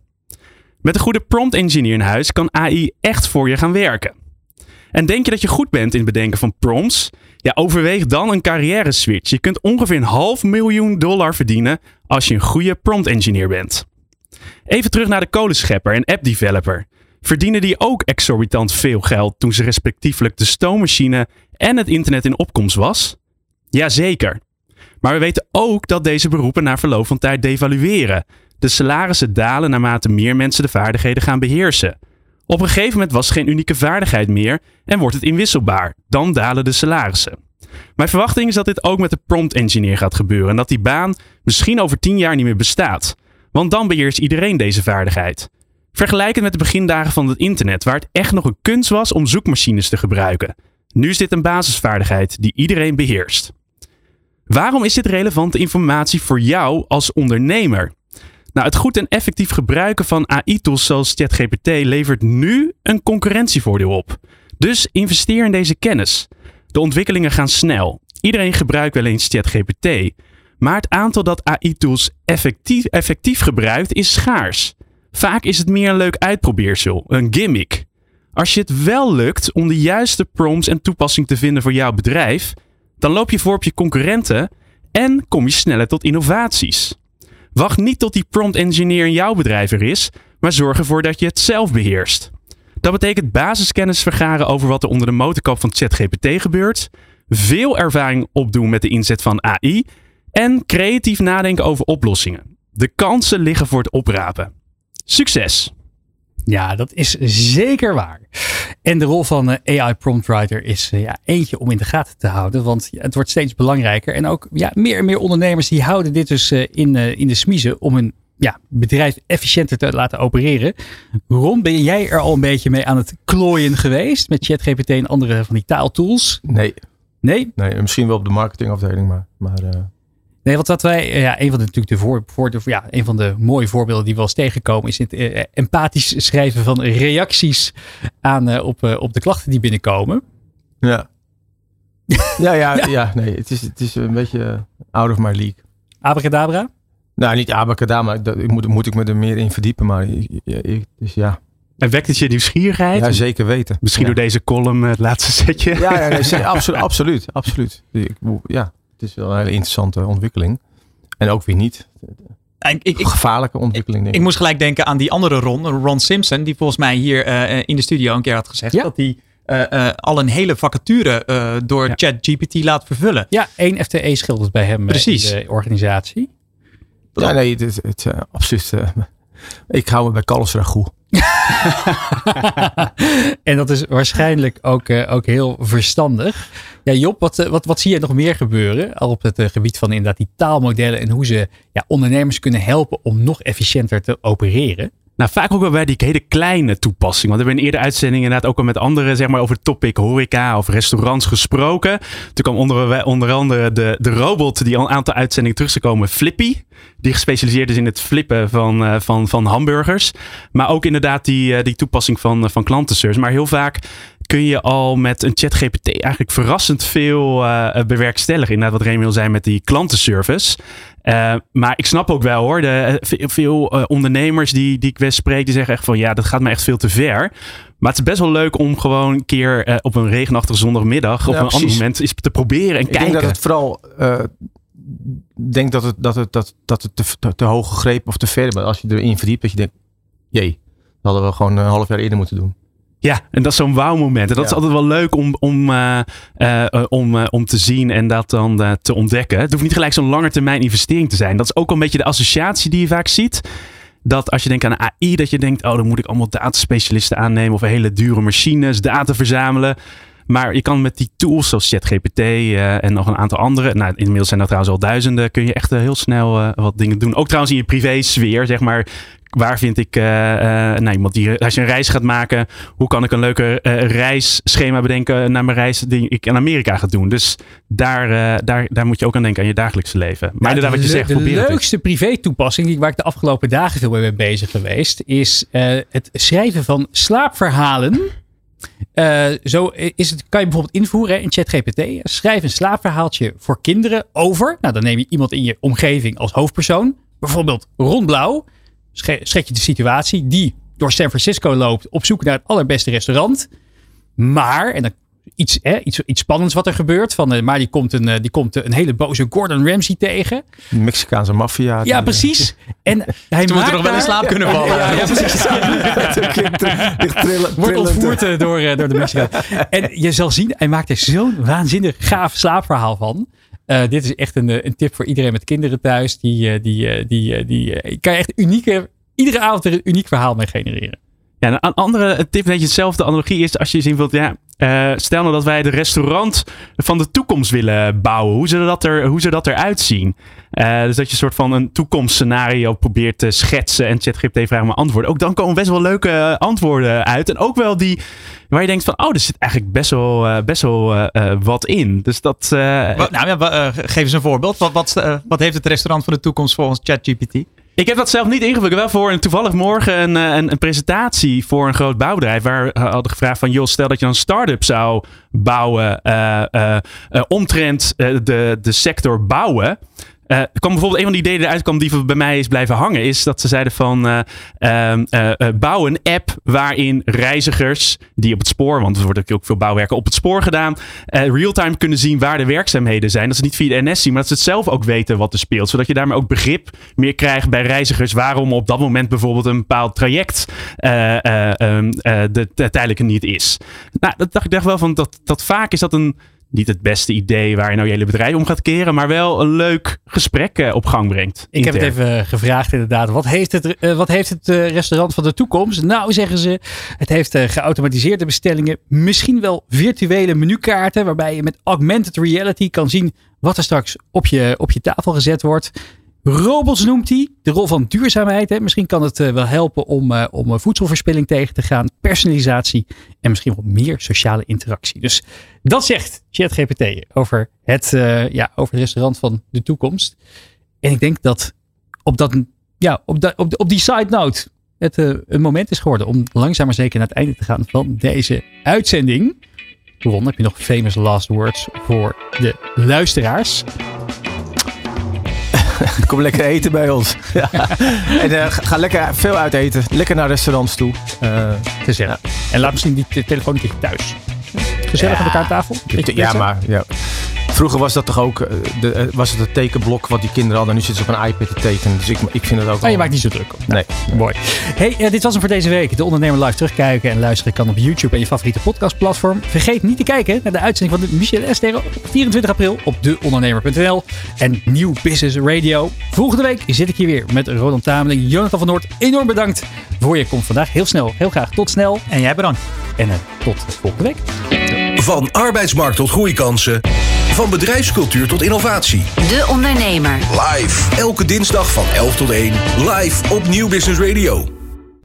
Met een goede prompt engineer in huis kan AI echt voor je gaan werken. En denk je dat je goed bent in het bedenken van prompts? Ja, overweeg dan een carrière switch. Je kunt ongeveer een half miljoen dollar verdienen als je een goede prompt engineer bent. Even terug naar de kolenschepper en app developer. Verdienen die ook exorbitant veel geld toen ze respectievelijk de stoommachine en het internet in opkomst was? Jazeker. Maar we weten ook dat deze beroepen na verloop van tijd devalueren. De salarissen dalen naarmate meer mensen de vaardigheden gaan beheersen. Op een gegeven moment was geen unieke vaardigheid meer en wordt het inwisselbaar. Dan dalen de salarissen. Mijn verwachting is dat dit ook met de prompt engineer gaat gebeuren en dat die baan misschien over 10 jaar niet meer bestaat. Want dan beheerst iedereen deze vaardigheid. Vergelijk het met de begindagen van het internet, waar het echt nog een kunst was om zoekmachines te gebruiken. Nu is dit een basisvaardigheid die iedereen beheerst. Waarom is dit relevante informatie voor jou als ondernemer? Nou, het goed en effectief gebruiken van AI-tools zoals ChatGPT levert nu een concurrentievoordeel op. Dus investeer in deze kennis. De ontwikkelingen gaan snel. Iedereen gebruikt wel eens ChatGPT. Maar het aantal dat AI-tools effectief, effectief gebruikt is schaars. Vaak is het meer een leuk uitprobeersel, een gimmick. Als je het wel lukt om de juiste prompts en toepassing te vinden voor jouw bedrijf, dan loop je voor op je concurrenten en kom je sneller tot innovaties. Wacht niet tot die prompt engineer in jouw bedrijf er is, maar zorg ervoor dat je het zelf beheerst. Dat betekent basiskennis vergaren over wat er onder de motorkap van ChatGPT gebeurt, veel ervaring opdoen met de inzet van AI en creatief nadenken over oplossingen. De kansen liggen voor het oprapen. Succes! Ja, dat is zeker waar. En de rol van uh, AI prompt writer is uh, ja, eentje om in de gaten te houden. Want het wordt steeds belangrijker. En ook ja, meer en meer ondernemers die houden dit dus uh, in, in de smiezen om hun ja, bedrijf efficiënter te laten opereren. Ron, ben jij er al een beetje mee aan het klooien geweest met ChatGPT en andere van die taaltools? Nee. Nee? Nee, misschien wel op de marketingafdeling, maar... maar Nee, want wat wij, ja, een van de, natuurlijk de voor, voor de, ja, een van de mooie voorbeelden die we wel eens tegenkomen, is het uh, empathisch schrijven van reacties aan, uh, op, uh, op de klachten die binnenkomen. Ja. ja, ja, ja, ja, nee, het is, het is een beetje out of my league. Abracadabra? Nou, niet abracadabra, dat moet, moet ik me er meer in verdiepen, maar ik, ik, dus ja. En wekt het je nieuwsgierigheid? Ja, zeker weten. Misschien Ja. door deze column, eh, het laatste setje. Ja, ja nee, absoluut, absoluut, absoluut. Ik, ja, het is wel een hele interessante ontwikkeling. En ook weer niet. Ik, ik, ik, Gevaarlijke ontwikkeling, denk ik ik. moest gelijk denken aan die andere Ron, Ron Simpson, die volgens mij hier eh, in de studio een keer had gezegd Ja. dat hij eh, eh, al een hele vacature eh, door Ja. ChatGPT laat vervullen. Ja, één FTE schildert bij hem Precies. in de organisatie. Ja, nee, het, het, het, absoluut. Ik hou me bij kalfsragout. en dat is waarschijnlijk ook, eh, ook heel verstandig. Ja, Job, wat, eh, wat, wat zie je nog meer gebeuren? Al op het eh, gebied van inderdaad die taalmodellen en hoe ze ja, ondernemers kunnen helpen om nog efficiënter te opereren. Nou, vaak ook wel bij die hele kleine toepassingen. Want we hebben in eerdere uitzendingen inderdaad ook al met anderen zeg maar, over topic horeca of restaurants gesproken. Toen kwam onder, onder andere de, de robot die al een aantal uitzendingen terug zou komen, Flippy. Die gespecialiseerd is in het flippen van, eh, van, van hamburgers. Maar ook inderdaad die, eh, die toepassing van, eh, van klantenservice. Maar heel vaak kun je al met een ChatGPT eigenlijk verrassend veel bewerkstelligen. Inderdaad, wat Remy al zei met die klantenservice. Eh, maar ik snap ook wel hoor, de, eh, veel, veel eh, ondernemers die, die ik wel spreek, die zeggen echt van ja, dat gaat me echt veel te ver. Maar het is best wel leuk om gewoon een keer op een regenachtige zondagmiddag, op Ja, een ander moment, eens te proberen en Ik kijken. denk dat het vooral. denk dat het, dat het, dat, dat het te, te, te hoog gegrepen of te ver is. Als je erin verdiept, dat je denkt: jee, dat hadden we gewoon een half jaar eerder moeten doen. Ja, en dat is zo'n wauw moment. En dat is altijd wel leuk om, om, eh, om, om te zien en dat dan te ontdekken. Het hoeft niet gelijk zo'n lange termijn investering te zijn. Dat is ook een beetje de associatie die je vaak ziet. Dat als je denkt aan AI, dat je denkt, oh dan moet ik allemaal dataspecialisten aannemen of hele dure machines, data verzamelen. Maar je kan met die tools zoals ChatGPT en nog een aantal andere, nou inmiddels zijn er trouwens al duizenden, kun je echt heel snel wat dingen doen. Ook trouwens in je privé sfeer, zeg maar. Waar vind ik eh, eh, nou, iemand die, als je een reis gaat maken, hoe kan ik een leuke eh, reisschema bedenken naar mijn reis die ik in Amerika ga doen? Dus daar, eh, daar, daar moet je ook aan denken, aan je dagelijkse leven. Maar inderdaad, wat je de, zegt, de leukste privé-toepassing die- waar ik de afgelopen dagen veel mee ben bezig geweest, is eh, het schrijven van slaapverhalen. Eh, zo is het, kan je bijvoorbeeld invoeren hè, in ChatGPT. Schrijf een slaapverhaaltje voor kinderen over. Nou, dan neem je iemand in je omgeving als hoofdpersoon. Bijvoorbeeld Ron Blauw. Sche- Schet je de situatie die door San Francisco loopt op zoek naar het allerbeste restaurant. Maar, en dan iets, hè, iets, iets spannends wat er gebeurt. Van, eh, maar die komt, een, eh, die komt een hele boze Gordon Ramsay tegen. De Mexicaanse maffia. Ja, precies. En hij Ze moeten maakt nog wel in slaap kunnen vallen. Ja, ja, precies. Wordt ontvoerd eh, door, eh, door de Mexicanen. En je zal zien, hij maakt er zo'n waanzinnig gaaf slaapverhaal van. Eh, dit is echt een, eh, een tip voor iedereen met kinderen thuis. Die, eh, die, die, die, eh, kan je echt unieke, iedere avond er een uniek verhaal mee genereren. Ja, een andere tip, een beetje hetzelfde analogie is als je zien wilt, ja, eh, stel nou dat wij de restaurant van de toekomst willen bouwen. Hoe zou dat, er, hoe dat eruit zien? Eh, dus dat je een soort van een toekomstscenario probeert te schetsen en ChatGPT vraagt maar antwoorden. Ook dan komen best wel leuke eh, antwoorden uit. En ook wel die waar je denkt van, oh, er zit eigenlijk best wel, best wel wat in. Dus dat... nou ja, geef eens een voorbeeld. Wat, wat, wat heeft het restaurant van de toekomst volgens ChatGPT? Ik heb dat zelf niet ingevuld. Wel voor een, toevallig morgen een, eh, een, een presentatie voor een groot bouwbedrijf. Waar we hadden gevraagd van, joh, stel dat je een start-up zou bouwen. eh, eh, eh, omtrent eh, de, de sector bouwen. Eh, kwam bijvoorbeeld een van die ideeën eruit kwam die bij mij is blijven hangen. Is dat ze zeiden van eh, ehm, eh, bouw een app waarin reizigers die op het spoor, want er wordt ook veel bouwwerken op het spoor gedaan, real-time kunnen zien waar de werkzaamheden zijn. Dat ze niet via de NS zien, maar dat ze het zelf ook weten wat er speelt. Zodat je daarmee ook begrip meer krijgt bij reizigers waarom op dat moment bijvoorbeeld een bepaald traject eh, eh, ehm, eh, de, de tijdelijke niet is. Nou, dat dacht ik dacht wel van dat, dat vaak is dat een niet het beste idee waar je nou je hele bedrijf om gaat keren, maar wel een leuk gesprek eh, op gang brengt. Ik heb het even gevraagd inderdaad. Wat heeft het, eh, wat heeft het eh, restaurant van de toekomst? Nou, zeggen ze, het heeft eh, geautomatiseerde bestellingen. Misschien wel virtuele menukaarten. Waarbij je met augmented reality kan zien wat er straks op je, op je tafel gezet wordt. Robots noemt hij. De rol van duurzaamheid. Hè. Misschien kan het eh, wel helpen om, eh, om eh, voedselverspilling tegen te gaan. Personalisatie. En misschien wel meer sociale interactie. Dus dat zegt ChatGPT over het, ja, over het restaurant van de toekomst. En ik denk dat op, dat, ja, op, dat, op, op die side note het een moment is geworden om langzaam maar zeker naar het einde te gaan van deze uitzending. Ron, heb je nog famous last words voor de luisteraars? Kom lekker eten bij ons. Ja. En uh, ga lekker veel uit eten. Lekker naar restaurants toe. Uh, Gezellig. Ja. En laat misschien die te telefoon thuis. Gezellig ja. aan elkaar aan tafel. Ja, maar ja. Vroeger was dat toch ook de, was het het tekenblok wat die kinderen hadden. Nu zitten ze op een iPad te tekenen. Dus ik, ik vind het ook. Oh, je maakt niet zo druk op. Nee. Mooi. Hey, uh, dit was hem voor deze week. De Ondernemer live terugkijken en luisteren kan op YouTube en je favoriete podcastplatform. Vergeet niet te kijken naar de uitzending van de Michel Esther op 24 april op deondernemer.nl en Nieuw Business Radio. Volgende week zit ik hier weer met Roland Tameling, Jonathan van Noord. Enorm bedankt voor je komst vandaag. Heel snel, heel graag. Tot snel. En jij bedankt. En uh, tot volgende week. Van arbeidsmarkt tot groeikansen. Van bedrijfscultuur tot innovatie. De Ondernemer. Live. Elke dinsdag van 11 tot 1. Live op Nieuw Business Radio.